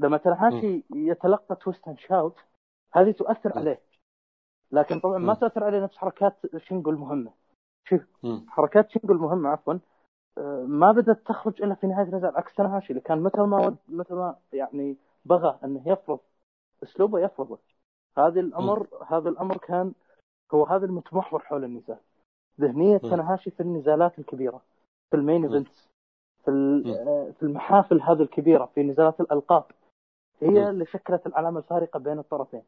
لما تنهاشي يتلقى twist and shout هذه تؤثر. عليه لكن طبعا ما مم. تاثر عليه نفس حركات شينجو المهمه شوف. حركات شينجو المهمه عفوا آه، ما بدأت تخرج إلا في نهاية النزال عكس تنهاشي اللي كان متى ما ود متى ما يعني بغى إنه يفرض أسلوبه يفرضه هذا الامر هذا الأمر كان هو هذا المتمحور حول النزال ذهنيه. تنهاشي في النزالات الكبيرة في ال main. events في. آه، في المحافل هذه الكبيرة في نزالات الألقاب هي. اللي شكلت العلامه الفارقة بين الطرفين.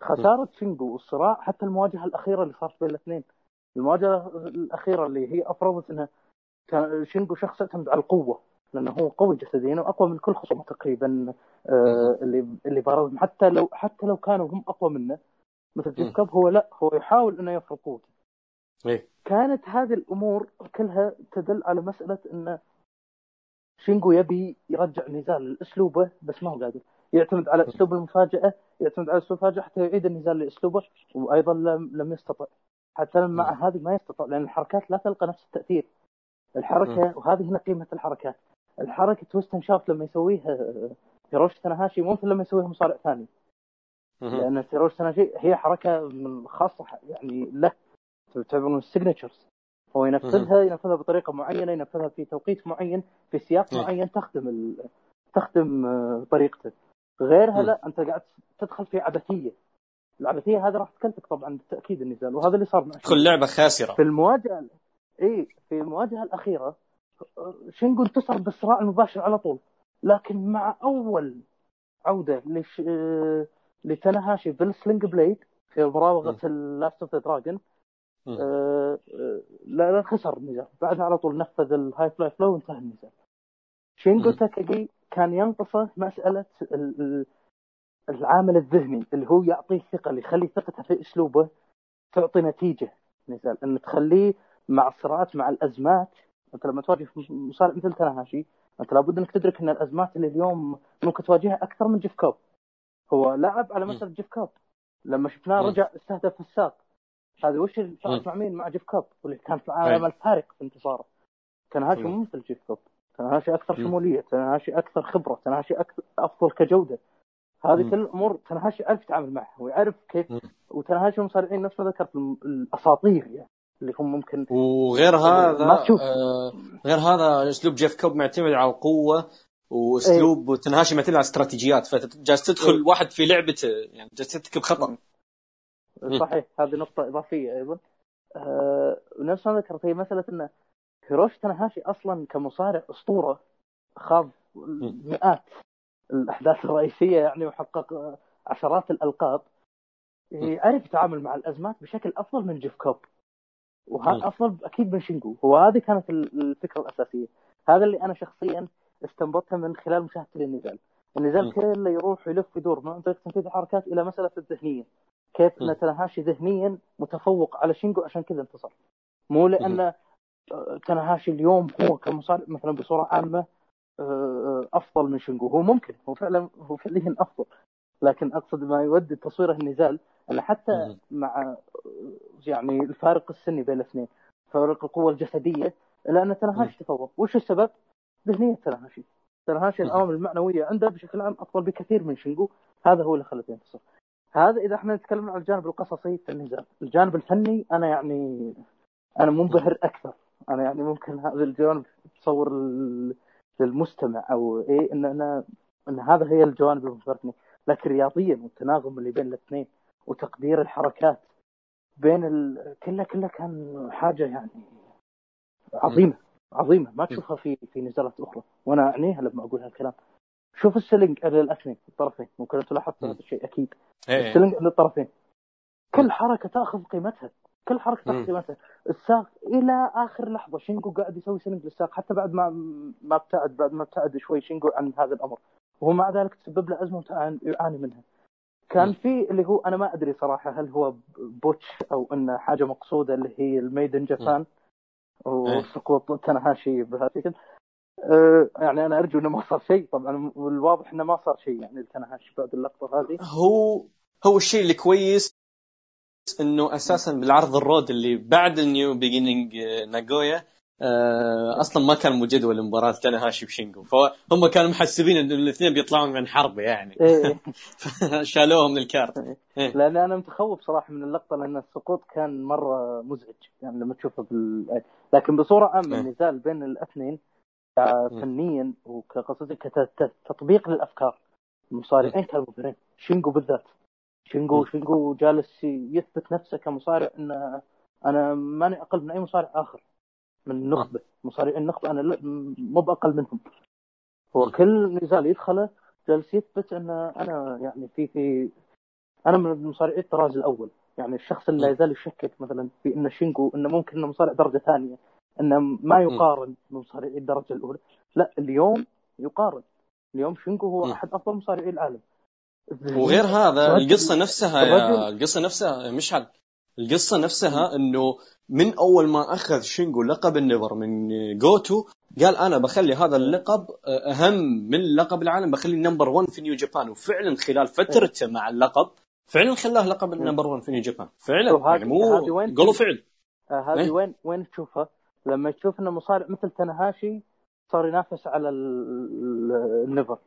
خسارة شينجو والصراع حتى المواجهة الأخيرة اللي صارت بين الاثنين. المواجهة الأخيرة اللي هي افرضت إنها كان شينجو شخص يعتمد على القوة لأنه هو قوي جسديا وأقوى من كل خصومه تقريبا آه اللي اللي بارزهم حتى لو حتى لو كانوا هم أقوى منه مثل. جيف كاب هو لا هو يحاول إنه يفرض قوته. إيه. كانت هذه الأمور كلها تدل على مسألة إن شينجو يبي يرجع النزال لاسلوبه بس ما هو قادر يعتمد على اسلوب المفاجاه يعتمد على اسلوب المفاجاه حتى يعيد النزال لاسلوبه وأيضا لم, لم يستطع حتى لما مع هذه ما يستطيع لأن الحركات لا تلقى نفس التاثير الحركه وهذه هنا قيمه الحركات الحركه twist and shout لما يسويها هيروشي تنهاشي مو مثل لما يسويها مصارع ثاني. لأن هيروشي تنهاشي هي حركه من خاصه يعني له تعتبر من ال signatures هو ينفذها ينفذها بطريقة معينة ينفذها في توقيت معين في سياق. معين تخدم ال... تخدم آه، طريقته غيرها. لا أنت قاعد تدخل في عبثية. العبثية هذه راح تكلفك طبعا بالتأكيد النزال وهذا اللي صار مع كل لعبة خاسرة. في المواجهة إي في المواجهة الأخيرة شينجو انتصر بالصراع المباشر على طول. لكن مع أول عودة لش... آه، لتنهاشي بال sling blade في مراوغة ال Last of the Dragon مم. لا لا خسر النزال بعدها على طول نفذ ال High Fly Flow وانتهى النزال شينجو. تاكاجي كان ينقصه مسألة ال- ال- العامل الذهني اللي هو يعطيه ثقة اللي يخلي ثقته في أسلوبه تعطي نتيجة. نزال إن تخليه مع الصراعات مع الأزمات. أنت لما تواجه مصارع مثل تاناهاشي أنت لابد إنك تدرك إن الأزمات اللي اليوم ممكن تواجهها أكثر من جيف كوب. هو لعب على مسألة جيف كوب. لما شفناه. رجع استهدف الساق. هذا وش مع مين مع جيف كوب واللي كان في أي. عمل فارق في انتصاره تناهاشي مم. مو مثل جيف كوب تناهاشي أكثر. شمولية تناهاشي أكثر خبرة تناهاشي أكثر أفضل كجودة هذه. كل الأمور تناهاشي يعرف يتعامل معها ويعرف كيف مم. وتناهاشي مصارعين نفس ما ذكرت الأساطير يعني اللي هم ممكن وغير هذا ما تشوف. آه غير هذا أسلوب جيف كوب معتمد على القوة وأسلوب تنهاشي معتمد على استراتيجيات فجالس تدخل إيه. واحد في لعبته يعني جالس ترتكب خطأ مم. صحيح هذه نقطة إضافية أيضا. آه نفس ما ذكرت هي مسألة أن هيروشي تناهاشي أصلا كمصارع أسطورة خاض مئات الأحداث الرئيسية يعني وحقق عشرات الألقاب. يعرف يتعامل مع الأزمات بشكل أفضل من جيف كوب. وهذا أفضل أكيد من شينجو وهذه كانت ال- الفكرة الأساسية. هذا اللي أنا شخصيا استنبطته من خلال مشاهدتي للنزال النزال مم. كله يروح ويلف ويدور من طريقة تنفيذ الحركات إلى مسألة الذهنية. كيف. ان تناهاشي ذهنيا متفوق على شينجو عشان كذا انتصر. مو لأن آه، تناهاشي اليوم هو كمصارع مثلا بصورة عامة آه، أفضل من شينجو هو ممكن هو فعلا هو فعليا أفضل. لكن أقصد ما يودي تصويره النزال ان حتى. مع آه، يعني الفارق السني بين الاثنين فارق القوة الجسدية الا أن تناهاشي تفوق. وش السبب؟ ذهنيه تناهاشي. مم. الأمور المعنوية عنده بشكل عام أفضل بكثير من شينجو هذا هو اللي خلته ينتصر. هذا إذا إحنا نتكلم عن الجانب القصصي في النزال الجانب الفني أنا يعني أنا منبهر أكثر. أنا يعني ممكن هذا الجانب تصور للمستمع أو إيه إن أنا إن هذا هي الجوانب اللي مبهرتني لكن رياضيا والتناغم اللي بين الاثنين وتقدير الحركات بين ال... كله كله كان حاجة يعني عظيمة عظيمة. ما تشوفها في في نزالات أخرى. وأنا أعنيها لما أقول هالكلام. شوف ال selling للاثنين الطرفين. ممكن أنتم لاحظتوا مم. هذا الشيء أكيد. إيه. ال selling عند الطرفين. كل حركة تأخذ قيمتها. كل حركة تأخذ. قيمتها. الساق إلى آخر لحظة شينجو قاعد يسوي selling للساق. حتى بعد ما ما ابتعد بعد ما ابتعد شوي شينجو عن هذا الأمر. ومع ذلك تسبب له أزمة يعاني منها. كان. في اللي هو أنا ما أدري صراحة هل هو botch أو إنه حاجة مقصودة اللي هي ال Made in Japan وسقوط تنهاشي بالشكل. أه يعني أنا أرجو إنه ما صار شيء. طبعا والواضح إنه ما صار شيء يعني لتنهاشي بعد اللقطة هذه. هو هو الشيء اللي كويس إنه أساسا بالعرض ال Road اللي بعد ال New Beginning ناغويا آه، أصلا ما كان مجدول مباراه تنهاشي وشينجو فهم كانوا محسبين إنه الاثنين بيطلعون من حرب يعني. إيه شالوها من ال card. إيه. لأن أنا متخوف صراحة من اللقطة لأن السقوط كان مرة مزعج. يعني لما تشوفه بال لكن بصورة عامة إيه. النزال بين الاثنين فنيا وكقصدي كتطبيق للأفكار. المصارعين كانوا مبهرين شينجو بالذات. شينجو مم. شينجو جالس يثبت نفسه كمصارع إن أنا ماني أقل من أي مصارع آخر. من النخبه مصارعين النخبة أنا لا- مو بأقل منهم. هو. كل نزال يدخله جالس يثبت إن أنا يعني في في أنا من المصارعين الطراز الأول. يعني الشخص اللي لا مم. يزال يشكك مثلا في إن شينجو انه ممكن انه مصارع درجة ثانية. انه ما يقارن بمصارعي الدرجة الأولى. لا اليوم يقارن. اليوم شينجو هو. أحد أفضل مصارعي العالم. وغير هذا القصة نفسها يا القصة نفسها مشعل القصة نفسها إنه من أول ما أخذ شينجو لقب ال NEVER من جوتو قال أنا بخلي هذا اللقب أهم من لقب العالم بخليه number 1 في نيو جابان وفعلا خلال فترته مع اللقب فعلا خلاه لقب ال number 1 في نيو جابان فعلا يعني مو قولوا فعل. آه هذه إيه. وين وين تشوفها؟ لما تشوف إنه مصارع مثل تنهاشي صار ينافس على ال- ال- ال NEVER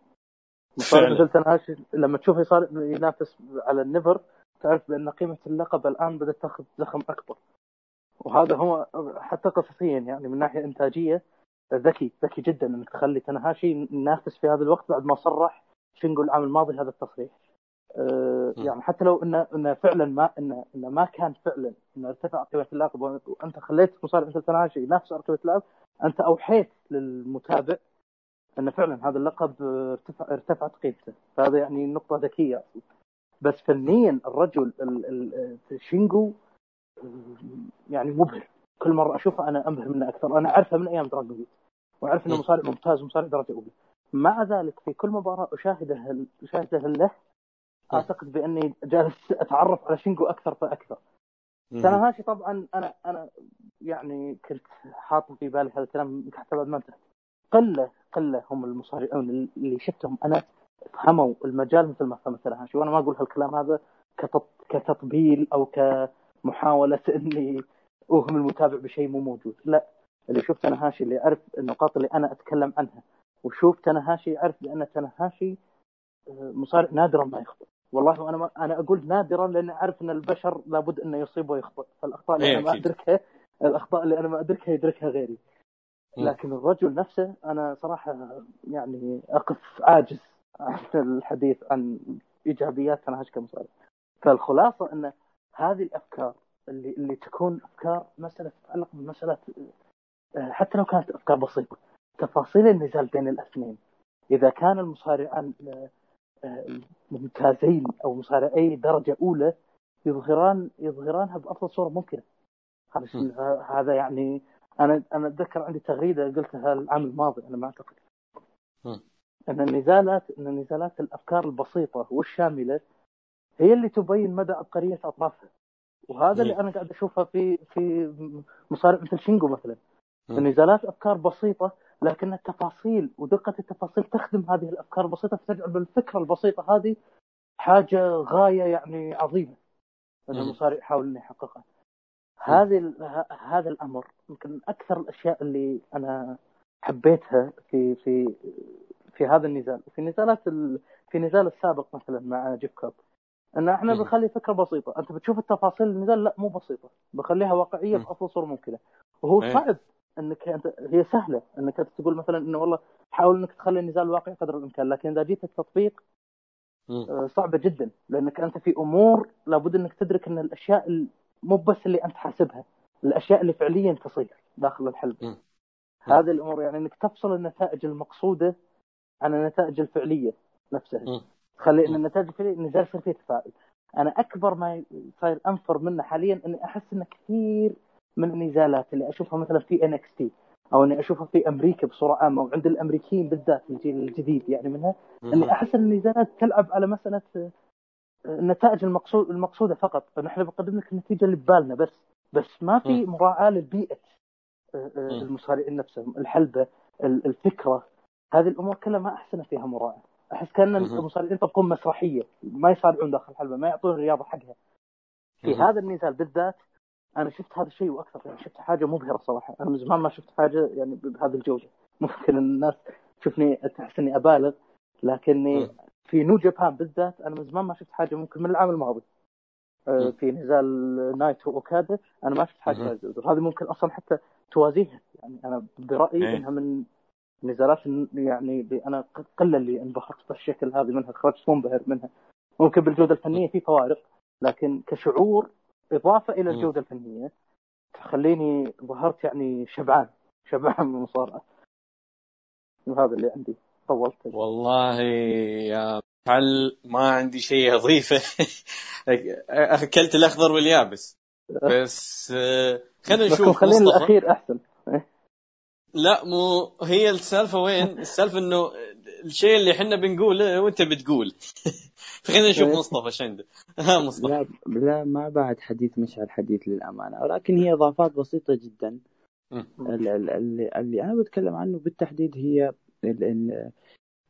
مصارع. مثل تنهاشي لما تشوفه صار ينافس على ال NEVER تعرف بأن قيمة اللقب الآن بدأت تاخذ زخم أكبر وهذا هو حتى قصصيا يعني من ناحية إنتاجية ذكي ذكي جدا إنك تخلي تنهاشي ينافس في هذا الوقت بعد ما صرح شينجو العام الماضي هذا التصريح. يعني حتى لو انه إنه فعلا ما انه إنه ما كان فعلا إنه ارتفع قيمه اللقب وأنت خليت مصارع مثل تنهاشي ينافس على قيمه اللقب أنت أوحيت للمتابع إن فعلا هذا اللقب ارتفع ارتفعت قيمته. فهذا يعني نقطة ذكية. بس فنيا الرجل ال- ال- شينجو يعني مبهر. كل مرة أشوفه أنا أنبهر منه أكثر. أنا أعرفه من أيام دراجون وأعرف إنه. مصارع ممتاز ومصارع درجة أولى. مع ذلك في كل مباراة أشاهده أشاهده له أعتقد بأني جالس أتعرف على شينجو أكثر فأكثر. تناهاشي طبعا أنا أنا يعني كنت حاطه في بالي هذا الكلام حتى بعد ما انتهى قلة قلة هم المصارعون اللي شفتهم. أنا فهموا المجال مثل ما فهم تناهاشي وأنا ما أقول هالكلام هذا كتطبيل أو كمحاولة إني أوهم المتابع بشيء مو موجود. لا. اللي شفت تناهاشي اللي يعرف النقاط اللي أنا أتكلم عنها. وشوف تناهاشي يعرف بأن تناهاشي مصارع نادرا ما يخطئ. والله وأنا ما أنا أقول نادرا لأن أعرف أن البشر لابد انه يصيب ويخطئ فالأخطاء اللي أنا ما ادركها الأخطاء اللي أنا ما أدركها يدركها غيري. لكن الرجل نفسه أنا صراحة يعني أقف عاجز عن الحديث عن إيجابيات تناهاش كمصارع فالخلاصة أن هذه الأفكار اللي اللي تكون أفكار مساله تتعلق بمسألة آه، حتى لو كانت أفكار بسيطة تفاصيل النزال بين الأثنين. إذا كان المصارعان آه، ممتازين أو مصارعي درجة أولى يظهران يظهرانها بأفضل صورة ممكنة. هذا هذا يعني أنا أنا أتذكر عندي تغريدة قلتها العام الماضي أنا ما أعتقد. أن النزالات أن النزالات الأفكار البسيطة والشاملة هي اللي تبين مدى عبقرية أطرافها. وهذا اللي أنا قاعد اشوفها في في مصارع مثل شينجو مثلا. النزالات أفكار بسيطة لكن التفاصيل ودقة التفاصيل تخدم هذه الأفكار البسيطة فتجعل بالفكرة البسيطة هذه حاجة غاية يعني عظيمة. أن المصارع يحاول أن يحققها. هذه هذا الأمر يمكن أكثر الأشياء اللي أنا حبيتها في في في هذا النزال. في نزالات ال... في نزال السابق مثلا مع جيف كاب إن إحنا بنخلي فكرة بسيطة. أنت بتشوف التفاصيل النزال لا مو بسيطة. بخليها واقعية بافضل صورة ممكنة. وهو إيه. صعب. إنك انت هي سهلة إنك أنت تقول مثلا إنه والله حاول إنك تخلي النزال واقعي قدر الإمكان لكن إذا جيت التطبيق آه، صعبة جدا لأنك أنت في أمور لابد إنك تدرك إن الأشياء مو بس اللي أنت حاسبها الأشياء اللي فعليا تصير داخل الحلبة. هذه الأمور يعني إنك تفصل النتائج المقصودة عن النتائج الفعلية نفسها. تخلي إن النتائج الفعليه النزال يصير فيه تفاعل. أنا أكبر ما صاير أنفر منه حاليا إني أحس إنه كثير من النزالات اللي أشوفها مثلا في NXT أو إني أشوفها في أمريكا بصورة عامة وعند الأمريكيين بالذات الجيل الجديد يعني منها. إني أحس إن النزالات تلعب على مساله آه، النتائج المقصود المقصودة فقط. فنحن بنقدم لك النتيجة اللي ببالنا بس. بس ما في مراعاة للبيئة آه، آه، المصارعين نفسهم الحلبة الفكرة. هذه الأمور كلها ما أحسن فيها مراعاة. أحس كأن المصارعين يطبقون مسرحية. ما يصارعون داخل الحلبة ما يعطون الرياضة حقها. في هذا النزال بالذات أنا شفت هذا الشيء وأكثر يعني شفت حاجة مبهرة صراحة. أنا من زمان ما شفت حاجة يعني بهذه الجودة. ممكن الناس تشوفني تحس إني أبالغ لكني في نيو جابان بالذات أنا من زمان ما شفت حاجة ممكن من العام الماضي. آه، في نزال نايتو أوكادا أنا ما شفت حاجة هذه. ممكن أصلا حتى توازيها. يعني أنا برأيي إيه. إنها من نزالات يعني أنا قلة اللي انبهرت بالشكل هذه منها. خرجت منبهر منها. ممكن بالجودة الفنية في فوارق لكن كشعور إضافة إلى الجودة الفنية تخليني ظهرت يعني شبعان شبعان من المصارعة. وهذا اللي عندي. طولت. والله يا هل ما عندي شيء أضيفه. أكلت الأخضر واليابس. بس خلينا نشوف خلينا الأخير أحسن. لا مو هي السالفة وين؟ السالفة إنه الشيء اللي إحنا بنقوله وأنت بتقول. خلينا نشوف مصطفى إيش عنده. ها مصطفى. لا لا ما بعد حديث مشعل حديث للأمانة. ولكن هي إضافات بسيطة جدا. اللي, اللي أنا بتكلم عنه بالتحديد هي ال ال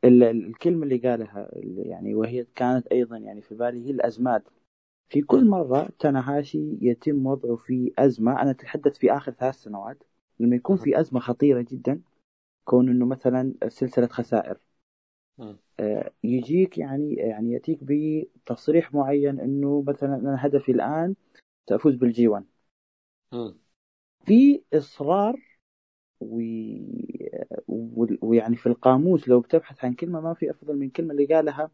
ال الكلمة اللي قالها يعني وهي كانت أيضا يعني في بالي هي الأزمات. في كل مرة تناهاشي يتم وضعه في أزمة أنا أتحدث في آخر ثلاث سنوات لما يكون في أزمة خطيرة جدا كون إنه مثلا سلسلة خسائر. يجيك يعني يعني يأتيك بتصريح معين إنه مثلا أنا هدفي الآن سأفوز بالجي 1 في إصرار ويعني في القاموس لو بتبحث عن كلمة ما في أفضل من كلمة اللي قالها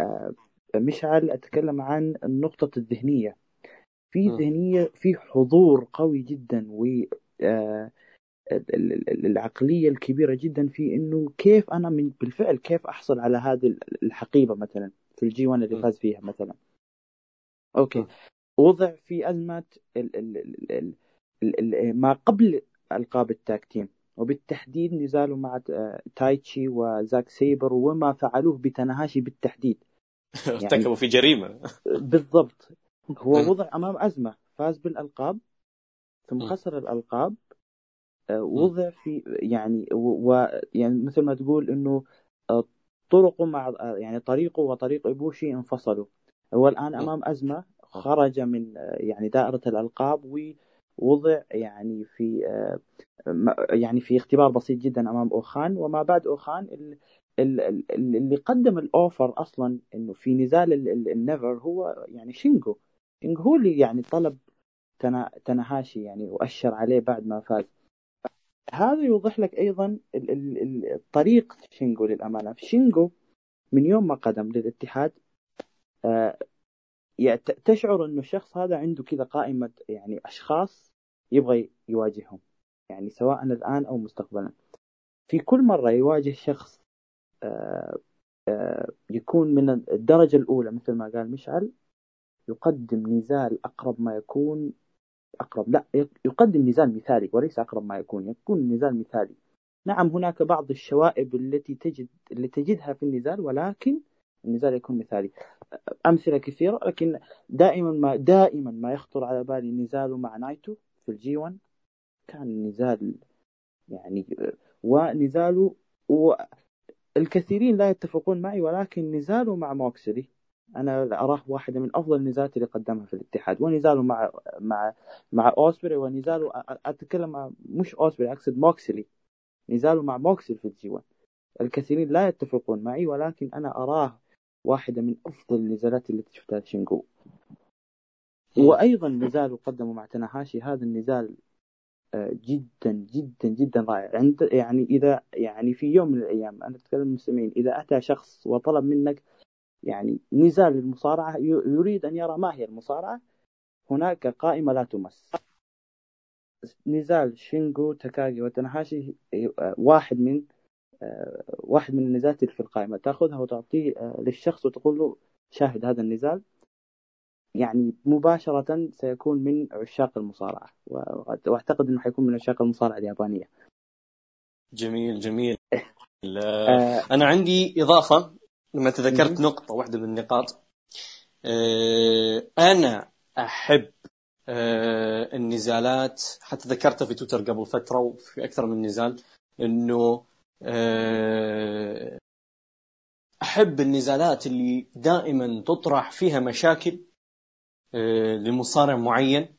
آه، مشعل أتكلم عن النقطة الذهنية. في ذهنية في حضور قوي جدا و آه، العقلية الكبيرة جدا في إنه كيف أنا من بالفعل كيف أحصل على هذه الحقيبة مثلا في ال G 1 اللي فاز فيها مثلا. أوكي. وضع في أزمة ال ال ال ال ال ما قبل ألقاب ال tag team وبالتحديد نزاله مع آه، تايتشي وزاك سيبر وما فعلوه بتناهاشي بالتحديد. ارتكبوا في جريمة. بالضبط. هو وضع أمام أزمة فاز بالألقاب ثم خسر الألقاب وضع في يعني ويعني مثل ما تقول إنه آه، طرقه مع يعني طريقه وطريق إيبوشي انفصلوا. هو الان أمام أزمة خرج من يعني دائرة الألقاب ووضع يعني في يعني في اختبار بسيط جدا أمام أوخان. وما بعد أوخان اللي قدم ال offer أصلا إنه في نزال ال NEVER هو يعني شينجو شينجو هو اللي يعني طلب تناهاشي يعني وأشر عليه بعد ما فاز. هذا يوضح لك أيضا طريق شينجو للأمانة. شينجو من يوم ما قدم للاتحاد آه، يعني تشعر إنه الشخص هذا عنده كذا قائمة يعني أشخاص يبغى يواجههم يعني سواء الآن أو مستقبلا. في كل مرة يواجه شخص آه، آه، يكون من الدرجة الأولى مثل ما قال مشعل يقدم نزال أقرب ما يكون أقرب. لا يقدم نزال مثالي وليس أقرب ما يكون. يكون نزال مثالي. نعم هناك بعض الشوائب التي تجد اللي تجدها في النزال ولكن النزال يكون مثالي. أمثلة كثيرة لكن دائما ما دائما ما يخطر على بالي نزاله مع نايتو في ال G 1 كان نزال يعني ونزاله والكثيرين لا يتفقون معي ولكن نزاله مع موكسلي أنا اراه واحدة من أفضل النزالات اللي قدمها في الاتحاد ونزاله مع مع مع أوسبري ونزاله أتكلم مش أوسبري أقصد موكسلي. نزاله مع موكسلي في ال G 1 الكثيرين لا يتفقون معي ولكن أنا اراه واحدة من أفضل النزالات اللي شفتها شينجو وأيضا نزال قدمه مع تناهاشي هذا النزال آه، جدا جدا جدا رائع. عند يعني إذا يعني في يوم من الأيام أنا أتكلم المستمعين إذا أتى شخص وطلب منك يعني نزال المصارعة يريد أن يرى ما هي المصارعة. هناك قائمة لا تمس. نزال شينجو تاكاغي وتناهاشي آه، واحد من آه، واحد من النزالات في القائمة. تأخذها وتعطيه آه، للشخص وتقول له شاهد هذا النزال. يعني مباشرة سيكون من عشاق المصارعة. وأعتقد أنه حيكون من عشاق المصارعة اليابانية. جميل جميل. آه. أنا عندي إضافة. لما تذكرت نقطة واحدة من النقاط آه أنا أحب آه النزالات حتى ذكرتها في تويتر قبل فترة وفي أكثر من نزال أنه آه، أحب النزالات اللي دائما تطرح فيها مشاكل لمصارع معين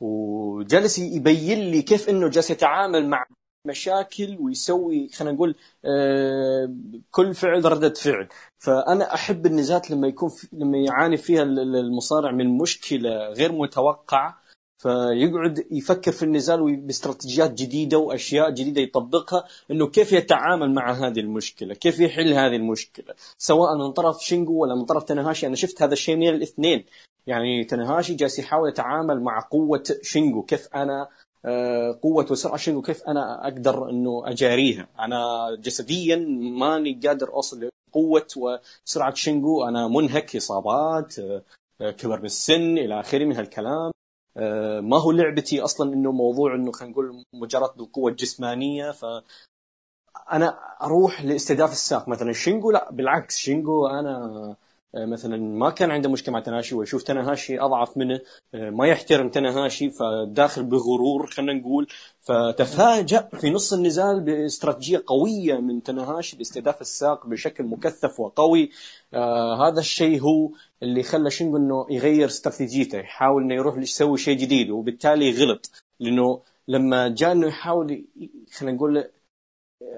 وجالس يبين لي كيف إنه جالس يتعامل مع مشاكل ويسوي خلينا نقول آه، كل فعل ردة فعل. فأنا أحب النزالات لما يكون في لما يعاني فيها المصارع من مشكلة غير متوقعة فيقعد يفكر في النزال باستراتيجيات جديدة وأشياء جديدة يطبقها إنه كيف يتعامل مع هذه المشكلة، كيف يحل هذه المشكلة، سواء من طرف شينجو ولا من طرف تناهاشي أنا شفت هذا الشيء من الاثنين، يعني تناهاشي جالس يحاول يتعامل مع قوة شينجو، كيف أنا قوة وسرعة. شينجو كيف أنا أقدر أنه أجاريها؟ أنا جسديا ماني قادر أوصل لقوة وسرعة. شينجو أنا منهك إصابات آه، كبر بالسن إلى آخره من هالكلام. آه، ما هو لعبتي أصلا إنه موضوع إنه خلينا نقول مجرد بالقوة الجسمانية. ف أنا أروح لاستهداف الساق مثلا. شينجو لا بالعكس. شينجو أنا مثلا ما كان عنده مشكلة مع تناهاشي ويشوف تناهاشي أضعف منه آه، ما يحترم تناهاشي فداخل بغرور خلينا نقول. فتفاجأ في نص النزال باستراتيجية قوية من تناهاشي باستهداف الساق بشكل مكثف وقوي. آه هذا الشيء هو اللي خلى شينجو إنه يغير استراتيجيته يحاول إنه يروح يسوي شيء جديد وبالتالي غلط. لأنه لما جاء إنه يحاول خلينا نقول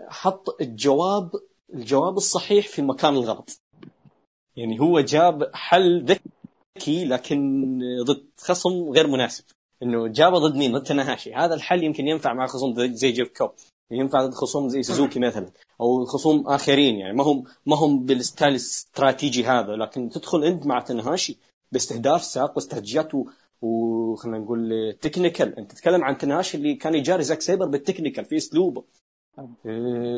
حط الجواب الجواب الصحيح في المكان الغلط. يعني هو جاب حل ذكي لكن ضد خصم غير مناسب. إنه جابه ضد مين؟ ضد تناهاشي. هذا الحل يمكن ينفع مع خصوم زي جيف كوب. ينفع ضد خصوم زي سوزوكي مثلا. أو خصوم آخرين يعني. ما هم ما هم بال style الاستراتيجي هذا. لكن تدخل أنت مع تناهاشي باستهداف ساق واستراتيجيات وخلينا نقول technical. أنت تتكلم عن تناهاشي اللي كان يجاري زاك سيبر بال technical في أسلوبه.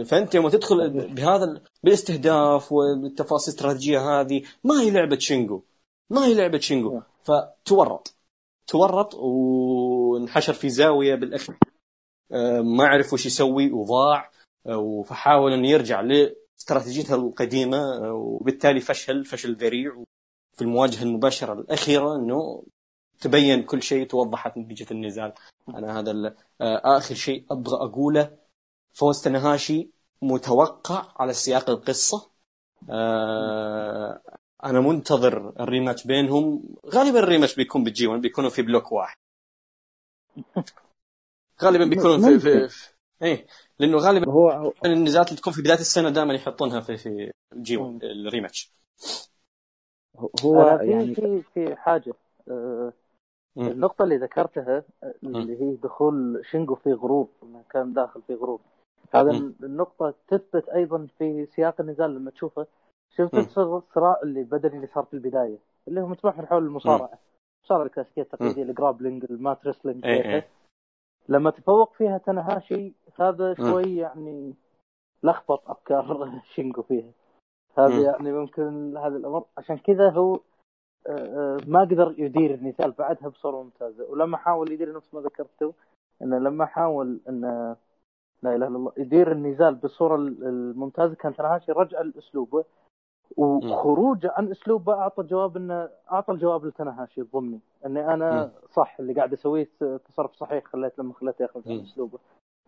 فأنت لما تدخل بهذا بالاستهداف والتفاصيل الاستراتيجية هذه ما هي لعبة شينجو. ما هي لعبة شينجو. فتورط. تورط وانحشر في زاوية بالأخير. آه، ما عرف وش يسوي وضاع آه، فحاول إنه يرجع لاستراتيجيته القديمة آه، وبالتالي فشل فشل ذريع. في المواجهة المباشرة الأخيرة إنه تبين كل شيء توضحت نتيجة النزال. أنا هذا آخر شيء أبغى أقوله. فوز تنهاشي متوقع على سياق القصة. أنا منتظر ال rematch بينهم. غالبا ال rematch بيكون بال G 1 بيكونوا في block واحد. غالبا بيكونوا في, في, في إيه لأنه غالبا هو, النزالات اللي تكون في بداية السنة دائما يحطونها في في G 1 ال rematch. هو يعني في في حاجة. أه النقطة اللي ذكرتها اللي هي دخول شينجو في groove كان داخل في groove. هذا النقطة تثبت أيضا في سياق النزال لما تشوفه. شفت الصراع اللي البدني اللي صار في البداية اللي هو متمحور حول المصارعة. المصارعة الكلاسيكية التقليدية ال grappling ال mat wrestling إيه، إيه. لما تفوق فيها تنهاشي هذا شوي يعني لخبط أفكار شينجو فيها. هذا يعني ممكن هذا الأمر. عشان كذا هو آه، آه، ما قدر يدير النزال بعدها بصورة ممتازة. ولما حاول يدير نفس ما ذكرته إنه لما حاول إنه لا إله إلا الله. يدير النزال بالصورة الممتازة. كان تنهاشي رجع لاسلوبه وخروجه عن اسلوبه أعطى جواب إنه أعطى الجواب لتنهاشي الضمني إني أنا صح اللي قاعد أسويه تصرف صحيح خليت لما خليته ياخذ عن أسلوبه.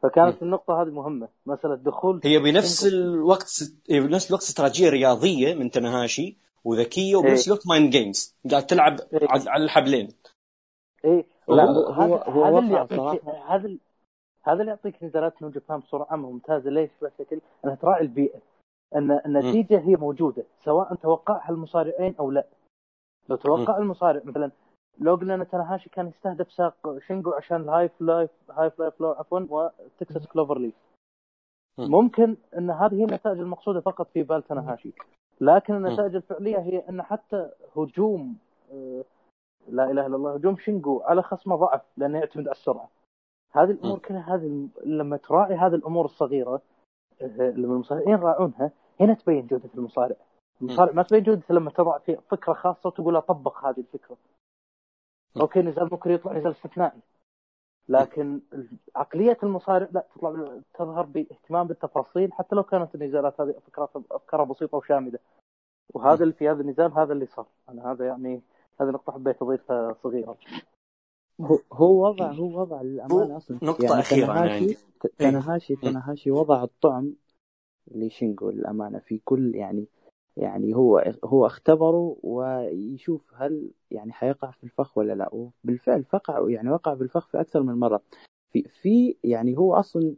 فكانت النقطة هذه مهمة. مسألة دخول هي بنفس الوقت هي بنفس الوقت استراتيجية رياضية من تنهاشي وذكية وبنفس إيه. الوقت mind games قاعد تلعب إيه. على الحبلين. اي لا هو هو هذا اللي هذا هذا اللي يعطيك نزالات نيو جابان بصورة عامة ممتازة ليش؟ بشكل أنها تراعي البيئة. أن النتيجة هي موجودة سواء توقعها المصارعين أو لا. لو توقع المصارع مثلا لو قلنا ان تناهاشي كان يستهدف ساق شينجو عشان ال High Fly High Fly Flow عفوا و Texas Cloverleaf. ممكن أن هذه هي النتائج المقصودة فقط في بال تناهاشي. لكن النتائج الفعلية هي أن حتى هجوم آه، لا إله إلا الله هجوم شينجو على خصمه ضعف لأنه يعتمد على السرعة. هذه الأمور كلها هذه لما تراعي هذه الأمور الصغيرة آه، لما المصارعين يراعونها هنا تبين جودة المصارع المصارع ما تبين جودته لما تضع في فكرة خاصة وتقول طبق هذه الفكرة. okay نزال ممكن يطلع نزال استثنائي. لكن عقلية المصارع لا تطلع تظهر باهتمام بالتفاصيل حتى لو كانت النزالات هذه فكرات افكارها بسيطة وشاملة. وهذا اللي في هذا النزال هذا اللي صار. أنا هذا يعني هذه نقطة حبيت أضيفها صغيرة. هو وضع هو وضع للأمانة أصلا. نقطة يعني أخيرة تنهاشي تنهاشي تنهاشي وضع الطعم لشينجو للأمانة في كل يعني يعني هو هو اختبره ويشوف هل يعني حيقع في الفخ ولا لا. وبالفعل فقع يعني وقع في الفخ في أكثر من مرة. في في يعني هو أصلا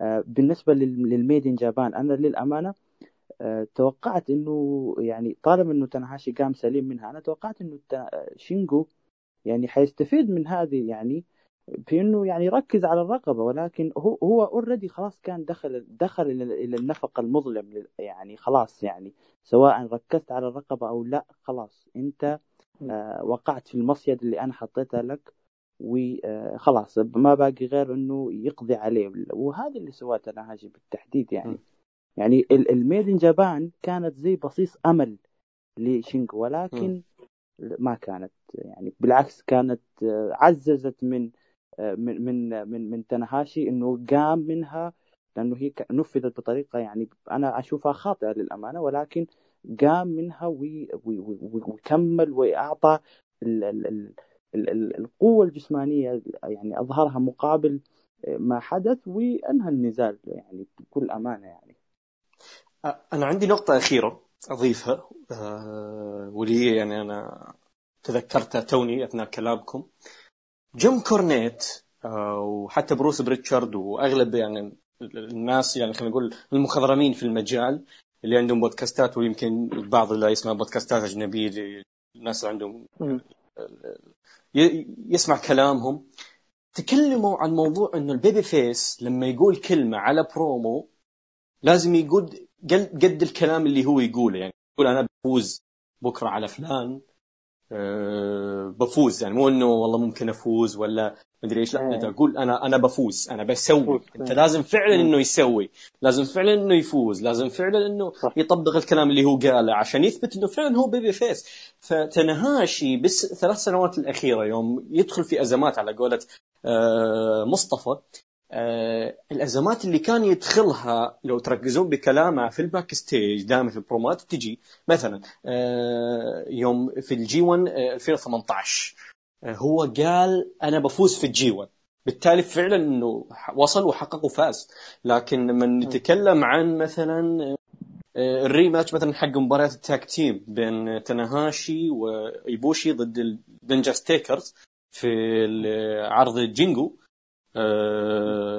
آه، بالنسبة لل Made in Japan أنا للأمانة آه، توقعت إنه يعني طالما إنه تنهاشي قام سليم منها أنا توقعت إنه شينجو يعني حيستفيد من هذه يعني في انه يعني يركز على الرقبة ولكن هو هو already خلاص كان دخل دخل إلى النفق المظلم يعني خلاص يعني سواء ركزت على الرقبة أو لا خلاص أنت آه وقعت في المصيد اللي أنا حطيتها لك وخلاص آه، ما باقي غير إنه يقضي عليه وهذا اللي سواه تناهاجي بالتحديد يعني. يعني الميدن جابان كانت زي بصيص أمل لشينكو ولكن ما كانت يعني بالعكس كانت آه، عززت من من من من من تنهاشي إنه قام منها لأنه هي نفذت بطريقة يعني أنا أشوفها خاطئة للأمانة ولكن قام منها وكمل وأعطى القوة الجسمانية يعني أظهرها مقابل ما حدث وانهى النزال يعني بكل أمانة يعني. أنا عندي نقطة أخيرة. أضيفها. أه واللي يعني أنا تذكرتها توني أثناء كلامكم. جيم كورنيت آه، وحتى بروس بريتشارد وأغلب يعني الناس يعني خلينا نقول المخضرمين في المجال اللي عندهم بودكاستات ويمكن البعض اللي يسمع بودكاستات أجنبية الناس اللي عندهم يسمع كلامهم. تكلموا عن موضوع إنه ال babyface لما يقول كلمة على برومو لازم يقول قد الكلام اللي هو يقوله يعني يقول أنا بفوز بكرة على فلان أه بفوز يعني مو إنه والله ممكن أفوز ولا مدري إيش لا انت أقول أنا أنا بفوز أنا بسوي. أنت لازم فعلا إنه يسوي لازم فعلا إنه يفوز لازم فعلا إنه يطبق الكلام اللي هو قاله عشان يثبت إنه فعلا هو babyface. فتنهاشي بس ثلاث سنوات الأخيرة يوم يدخل في أزمات على قولة آه، مصطفى الأزمات اللي كان يدخلها لو تركزون بكلامه في ال backstage دائما في ال promoات تجي مثلا آه يوم في ال G 1 آه 2018 آه هو قال أنا بفوز في ال G 1 بالتالي فعلا إنه وصل وحقق وفاز. لكن لما نتكلم عن مثلا آه، ال rematch مثلا حق مباريات ال tag team بين تناهاشي وإيبوشي ضد ال Dangerous Tekkers في عرض جينجو. آه،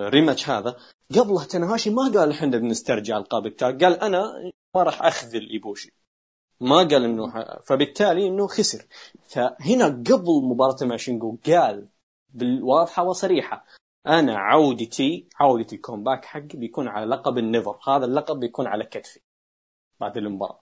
rematch هذا. قبله تناهاشي ما قال إحنا بنسترجع ألقاب ال tag قال أنا ما راح أخذل إيبوشي. ما قال إنه. فبالتالي إنه خسر. فهنا قبل مباراة مع شينجو قال بالواضحة وصريحة أنا عودتي عودتي ال comeback حقي بيكون على لقب ال NEVER. هذا اللقب بيكون على كتفي بعد المباراة.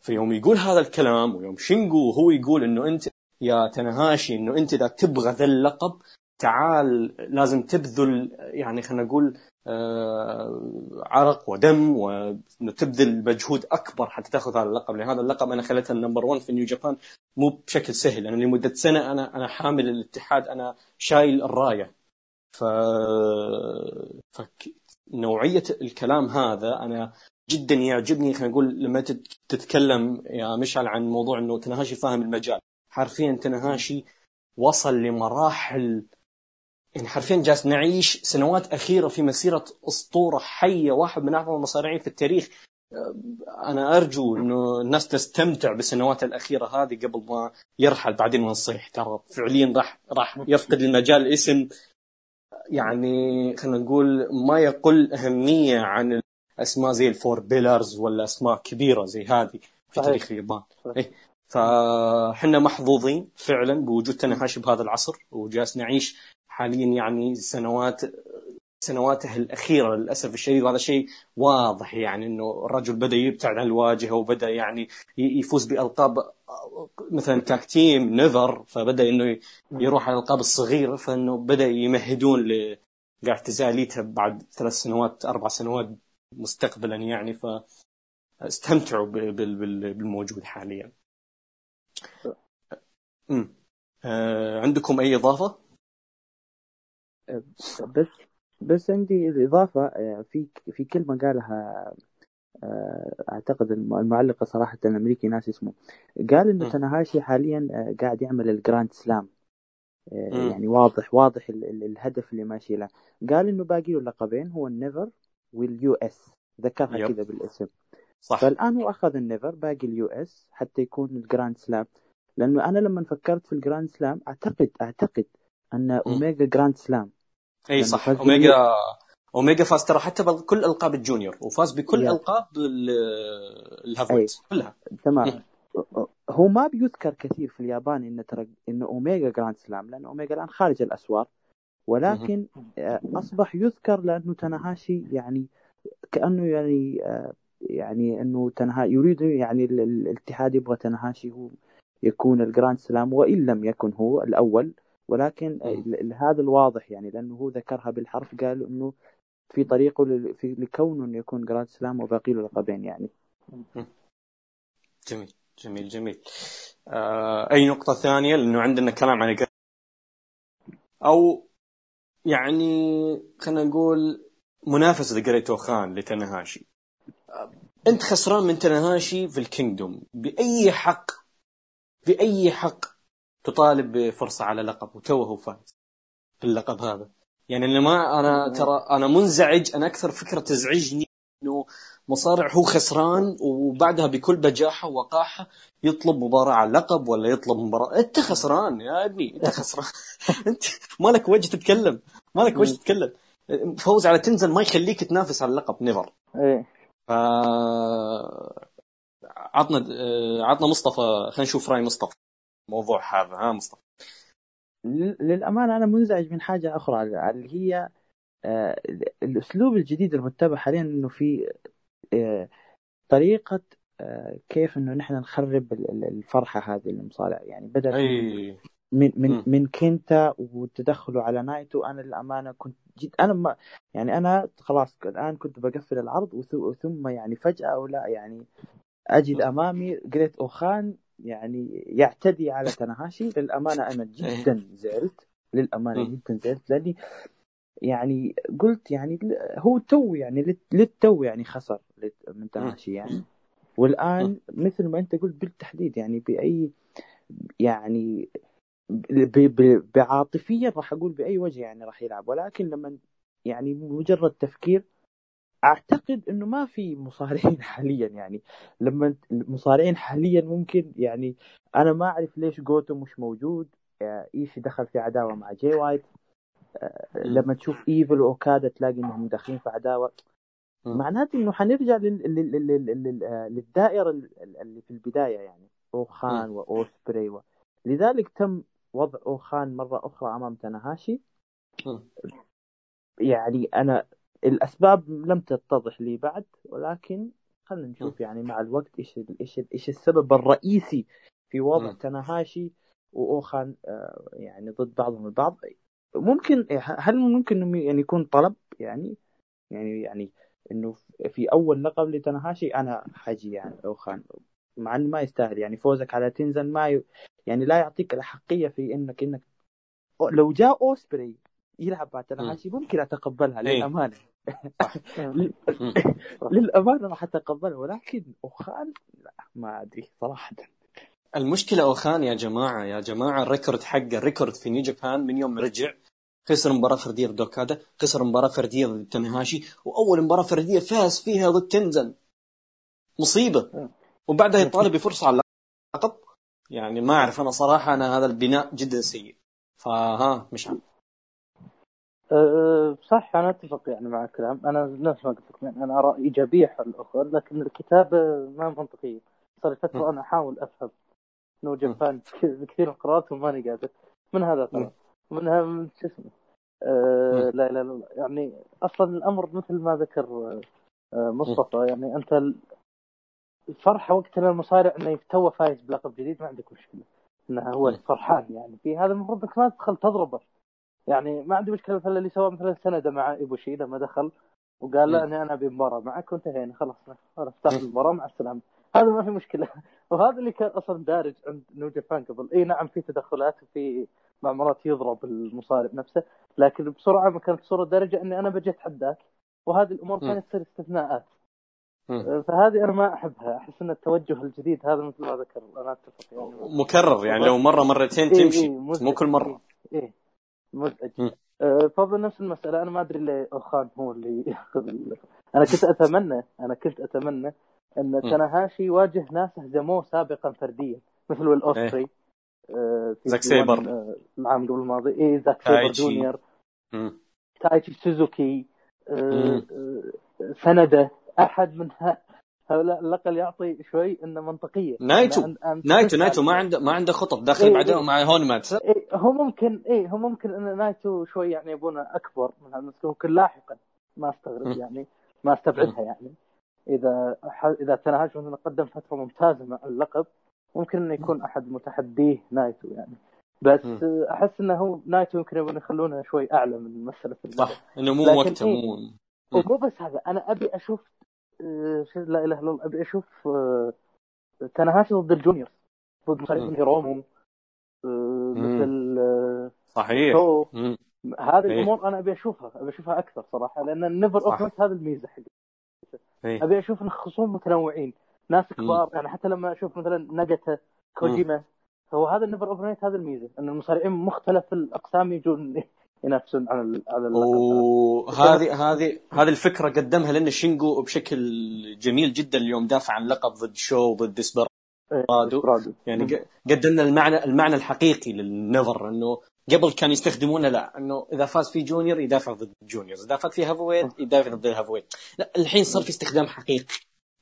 فيوم يقول هذا الكلام ويوم شينجو هو يقول إنه أنت يا تنهاشي إنه أنت إذا تبغى ذا اللقب تعال لازم تبذل يعني خلينا نقول آه عرق ودم وتبذل مجهود أكبر حتى تأخذ هذا اللقب. لأن هذا اللقب أنا خليته ال number 1 في New Japan مو بشكل سهل. أنا لمدة سنة أنا أنا حامل الاتحاد أنا شايل الراية. ف... ف... نوعية الكلام هذا أنا جدا يعجبني. خلينا نقول لما تتكلم يا مشعل عن موضوع إنه تنهاشي فاهم المجال. حرفيا تنهاشي وصل لمراحل يعني حرفيا جالس نعيش سنوات أخيرة في مسيرة أسطورة حية واحد من أعظم المصارعين في التاريخ أنا أرجو إنه الناس تستمتع بالسنوات الأخيرة هذه قبل ما يرحل بعدين ونصيح ترى فعليا راح راح يفقد المجال اسم يعني خلينا نقول ما يقل أهمية عن اسماء زي الفور بيلرز ولا اسماء كبيرة زي هذه في صحيح. تاريخ اليابان إيه؟ فحنا محظوظين فعلا بوجود تنهاشي بهذا العصر وجالس نعيش حاليا يعني سنوات سنواته الأخيرة للأسف الشديد وهذا شيء واضح يعني إنه الرجل بدأ يبتعد عن الواجهة وبدأ يعني يفوز بألقاب مثلا تاك تيم نيفر فبدأ إنه يروح على الألقاب الصغيرة فإنه بدأ يمهدون لإعتزاليته بعد ثلاث سنوات أربع سنوات مستقبلا يعني فاستمتعوا بالموجود حاليا. امم عندكم أي إضافة؟ بس بس عندي الاضافه آه، في في كلمة قالها آه، أعتقد المعلق صراحة الأمريكي ناس اسمه. قال إنه تناهاشي حاليا آه، قاعد يعمل ال Grand Slam. يعني واضح واضح الهدف اللي ماشي له. قال إنه باقي له لقبين هو ال NEVER وال US. ذكرها كذا بالاسم. صح. فالآن هو أخذ ال NEVER باقي ال US حتى يكون ال Grand Slam. لأنه أنا لما فكرت في ال Grand Slam أعتقد أعتقد أن اوميجا Grand Slam. إي صح اوميجا اوميجا فاز ترى حتى بكل ألقاب ال junior وفاز بكل ألقاب ال heavyweight كلها. تمام. هو ما بيذكر كثير في اليابان انه ترى انه اوميجا Grand Slam لأن اوميجا الآن خارج الأسوار. ولكن أصبح يذكر لأنه تناهاشي يعني كأنه يعني يعني أنه تنهاشي يريد يعني الاتحاد يبغى تنهاشي هو يكون ال Grand Slam وإن لم يكن هو الأول. ولكن هذا الواضح يعني لأنه هو ذكرها بالحرف قال إنه في طريقه في لكونه يكون Grand Slam وباقي له لقبين يعني جميل جميل جميل. آه أي نقطة ثانية؟ لأنه عندنا كلام عن أو يعني خلينا نقول منافسة جريت أوخان لتنهاشي. أنت خسران من تنهاشي في ال Kingdom بأي حق بأي حق تطالب بفرصة على لقب وتوه فاز في اللقب هذا. يعني اللي ما أنا ترى أنا منزعج أنا أكثر فكرة تزعجني إنه مصارع هو خسران وبعدها بكل بجاحة ووقاحة يطلب مباراة على اللقب ولا يطلب مباراة. أنت خسران يا ابني أنت خسران. أنت مالك وجه تتكلم؟ مالك وجه تتكلم؟ فوز على تنزل ما يخليك تنافس على اللقب نيفر إيه. ف عطنا عطنا مصطفى خلينا نشوف رأي مصطفى. الموضوع هذا ها مصطفى. للأمانة أنا منزعج من حاجة أخرى اللي هي آه، الأسلوب الجديد المتبع حاليا إنه في آه، طريقة آه، كيف إنه نحن نخرب الفرحة هذه المصارع يعني بدأ أي. من من من كينتا وتدخله على نايتو. أنا للأمانة كنت جد أنا ما يعني أنا خلاص الآن كنت بقفل العرض ثم يعني فجأة أو لا يعني أجد أمامي جريت اوخان يعني يعتدي على تناهاشي للأمانة أنا جدا زعلت. للأمانة جدا زعلت. لأني يعني قلت يعني هو تو يعني للت- للتو يعني خسر من تناهاشي يعني. والآن مثل ما أنت قلت بالتحديد يعني بأي يعني بعاطفيا راح أقول بأي وجه يعني راح يلعب. ولكن لما يعني مجرد تفكير أعتقد إنه ما في مصارعين حاليا يعني. لما المصارعين حاليا ممكن يعني أنا ما أعرف ليش جوتو مش موجود. آه، ايشي دخل في عداوة مع جاي وايت. آه، لما تشوف إيفل وأوكادا تلاقي إنهم داخلين في عداوة. معناته إنه حنرجع لل... لل... لل... لل... للدائرة ال- اللي في البداية يعني. أوخان وأوسبري و... لذلك تم وضع أوخان مرة أخرى أمام تناهاشي. يعني أنا الأسباب لم تتضح لي بعد ولكن خلينا نشوف يعني مع الوقت إيش إيش إيش السبب الرئيسي في وضع. تناهاشي وأوخان آه، يعني ضد بعضهم البعض. ممكن هل ممكن انه يعني يكون طلب؟ يعني يعني يعني إنه في أول لقب لتناهاشي أنا حاجي يعني أوخان مع إنه ما يستاهل. يعني فوزك على تنزن ما ي... يعني لا يعطيك الأحقية في إنك إنك لو جاء أوسبري يلعب مع تناهاشي ممكن أتقبلها إيه. للأمانة. للامانه راح اتقبلها ولكن اوخان لا ما أدري صراحة. المشكلة أوخان يا جماعة يا جماعة ال record حقه ال record في New Japan من يوم رجع خسر مباراة فردية ضد أوكادا خسر مباراة فردية ضد تاناهاشي وأول مباراة فردية فاز فيها ضد تنزن مصيبة. وبعدها يطالب بفرصة على اللقب. يعني ما أعرف أنا صراحة أنا هذا البناء جدا سيء. فها مش عارف. أه، صح أنا أتفق يعني مع الكلام. أنا نفس ما قلت لكم يعني أنا أرى إيجابية حول الآخر لكن الكتابة ما منطقية. صار لي فتره أنا أحاول أفهم New Japan كثير من قراءاتهم ماني قادر. من هذا طبعا منها من شو اسمه؟ أه لا لا لا يعني أصلا الأمر مثل ما ذكر أه، مصطفى يعني أنت ال- الفرحه وقت المصارع إنه تو فايز بلقب جديد ما عندك مشكلة. انه هو. فرحان يعني. في هذا المفروض إنك ما تدخل تضربه. يعني ما عندي مشكلة مثلا اللي سواه مثلا سنادا مع إيبوشي لما دخل وقال له. إني أنا أبي مباراة معك وانتهينا خلاص خلاص افتح المباراة مع السلامة. هذا ما في مشكلة. وهذا اللي كان أصلا دارج عند نو جابان قبل. إي نعم في تدخلات وفي مرات يضرب المصارع نفسه لكن بسرعة ما كانت بصوره درجه إني أنا بجي اتحداك وهذه الأمور. كانت تصير استثناءات. مم. فهذه أنا ما أحبها. أحس إن التوجه الجديد هذا مثل ما ذكر أنا أتفق يعني. مكرر يعني لو مرة مرتين إيه تمشي إيه مزعج. مو كل مرة. إيه, إيه مزعج. أه فضل نفس المسألة. أنا ما أدري ليه أوخان هو اللي يأخذ ال... أنا كنت أتمنى أنا كنت أتمنى أن تناهاشي يواجه ناس هزموه سابقا فرديا مثل الأوستري أه في زاك سيبر. أه العام قبل الماضي. إيه زاك سيبر. جونيور. تايتشي سوزوكي. أه سنده أحد من هؤلاء على الأقل يعطي شوي إنه منطقية نايتو. نايتو نايتو ما عنده ما عنده خطط داخل إيه، بعدين إيه. مع هونمات إيه هو ممكن إيه هو ممكن إن نايتو شوي يعني يبونه أكبر من هذا ممكن لاحقا ما استغرب. يعني ما استبعدها يعني إذا ح... إذا تناهاش مثلا قدم فترة ممتازة مع اللقب ممكن إنه يكون أحد متحديه نايتو يعني بس م. أحس إنه هو نايتو يمكن يبون يخلونه شوي أعلى من مسألة. صح إنه مو وقته إيه. مو. ومو بس هذا أنا أبي أشوف شو لا إله إلا الله أبي أشوف آه، تناهاشي ضد ال juniors ضد مصارعين. مثل رومو آه،. مثل آه، صحيح. هذه إيه. الأمور أنا أبي أشوفها أبي أشوفها أكثر صراحة لأن ال NEVER Openweight هذا الميزة حقي إيه. أبي أشوف إن خصوم متنوعين ناس كبار يعني حتى لما أشوف مثلا ناجاتا كوجيما هو هذا ال NEVER Openweight هذا الميزة إن المصارعين مختلف الأقسام يجون ينافسون على ال- على اللقب وهذه هذه هذه الفكرة قدمها لنا شينجو بشكل جميل جدا اليوم دافع عن لقب ضد شو ضد ديسبيرادو. رادو. يعني ق- قدمنا المعنى المعنى الحقيقي للنظر إنه قبل كان يستخدمونه لا إنه إذا فاز في junior يدافع ضد ال juniors إذا فاز في heavyweight يدافع ضد ال heavyweight لا الحين صار في استخدام حقيقي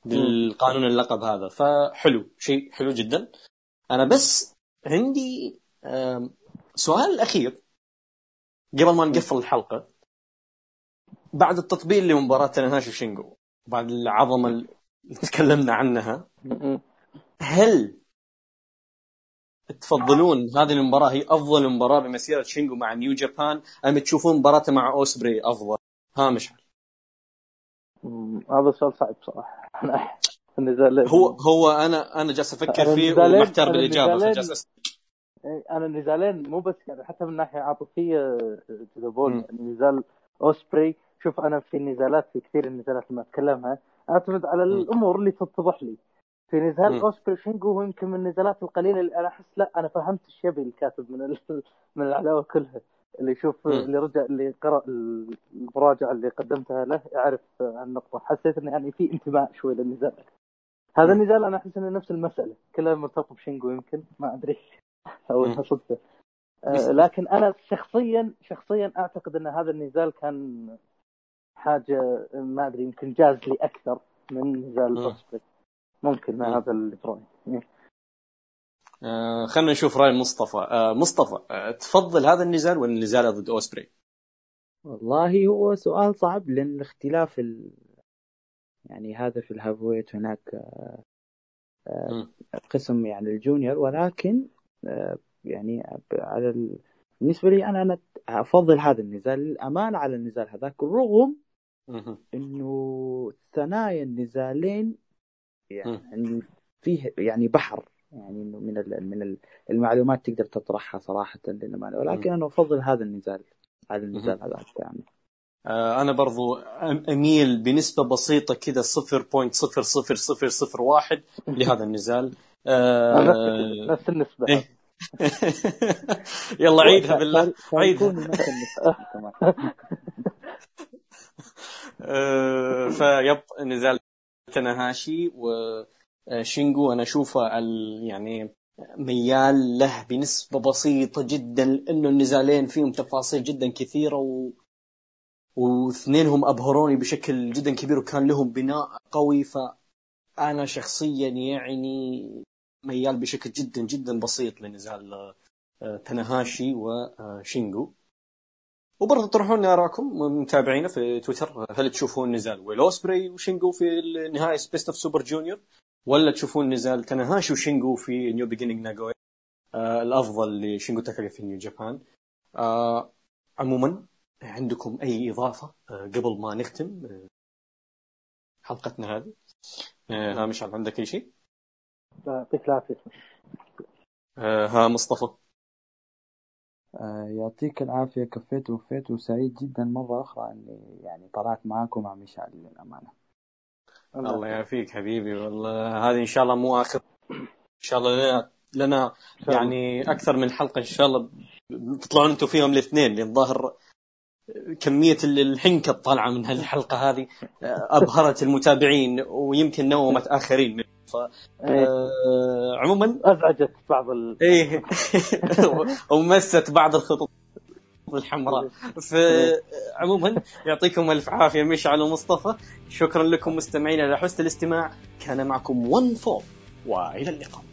للقانون اللقب هذا. فحلو شيء حلو جدا. أنا بس عندي سؤال الاخير قبل ما نقفل الحلقة بعد التطبيل لمباراة تنهاشي وشينجو بعد العظمة اللي تكلمنا عنها. هل تفضلون هذه المباراة هي أفضل مباراة بمسيرة شينجو مع نيو جابان أم تشوفون مباراته مع أوسبري أفضل؟ ها مشعل. م- هذا سؤال صعب صراحة. هو هو أنا أنا جالس أفكر أنا فيه ومحتار النزالين- فجالس أنا النزالين مو بس يعني حتى من ناحية عاطفية جذبوني مم. يعني نزال اوسبري شوف أنا في النزالات في كثير النزالات ما أتكلمها أعتمد على الأمور اللي تتضح لي. في نزال. اوسبري شينجو هو يمكن من النزالات القليلة اللي أنا أحس لا أنا فهمت إيش يبي الكاتب من ال- من العداوة كلها. اللي يشوف. اللي رجع اللي قرأ المراجعة اللي قدمتها له يعرف النقطة. حسيت إنه يعني في انتماء شوي للنزال. هذا. النزال أنا أحس إنه نفس المسألة. كلها مرتبط بشينجو يمكن ما أدري. مم. صدفه آه، لكن أنا شخصيا شخصيا أعتقد إن هذا النزال كان حاجة ما أدري يمكن جاز لي أكثر من نزال. اوسبري ممكن مم. هذا اللي برايي إيه. آه خلينا نشوف رأي مصطفى آه مصطفى آه تفضل هذا النزال ولا النزال ضد اوسبري؟ والله هو سؤال صعب لأن اختلاف ال... يعني هذا في الهافويت هناك. قسم يعني الجونيور ولكن يعني على ال... بالنسبة لي أنا أنا أفضل هذا النزال. للأمانة على النزال هذاك رغم. إنه ثنايا النزالين يعني فيه يعني بحر يعني من ال... من ال- المعلومات تقدر تطرحها صراحة للأمانة. ولكن أنا أفضل هذا النزال على النزال هذاك يعني. آه أنا برضو أميل بنسبة بسيطة كذا 0.00001 لهذا النزال. آه نفس النسبة إيه. يلا عيدها بالله عيدها النسبة. آه، فيب نزال تناهاشي وشينجو أنا أشوفه يعني ميال له بنسبة بسيطة جدا لأنه النزالين فيهم تفاصيل جدا كثيرة و... واثنينهم أبهروني بشكل جدا كبير وكان لهم بناء قوي فأنا شخصيا يعني ميال بشكل جدا جدا بسيط لنزال آه، تناهاشي وشينجو وبرضه طرحوا لنا متابعينا في تويتر هل تشوفون نزال ويل أوسبري وشينجو في النهائي Best of Super Junior ولا تشوفون نزال تناهاشي وشينجو في New Beginning ناغويا الأفضل لشينجو تاكاغي في نيو جابان آه عموما عندكم أي إضافة آه قبل ما نختم آه حلقتنا هذه؟ آه ها مشعل عندك أي شيء؟ يعطيك العافية. آه ها مصطفى. آه، يعطيك العافية. كفيت ووفيت وسعيد جدا. مرة أخرى إني يعني طلعت معاكم مع مشعل للأمانة. الله يعافيك. حبيبي. والله هذه إن شاء الله مو آخر. إن شاء الله لنا, لنا يعني أكثر من حلقة إن شاء الله تطلعون أنتم فيهم الاثنين. لأن ظاهر كمية الحنكة الطالعة من هالحلقة هذه أبهرت المتابعين ويمكن نومت آخرين. ف إيه. آه، عموما؟ أزعجت بعض ال... إيه. ومست بعض الخطوط الحمراء. فعموما يعطيكم ألف عافية مشعل ومصطفى. شكرا لكم مستمعينا على حسن الاستماع. كان معكم ون فور وإلى اللقاء.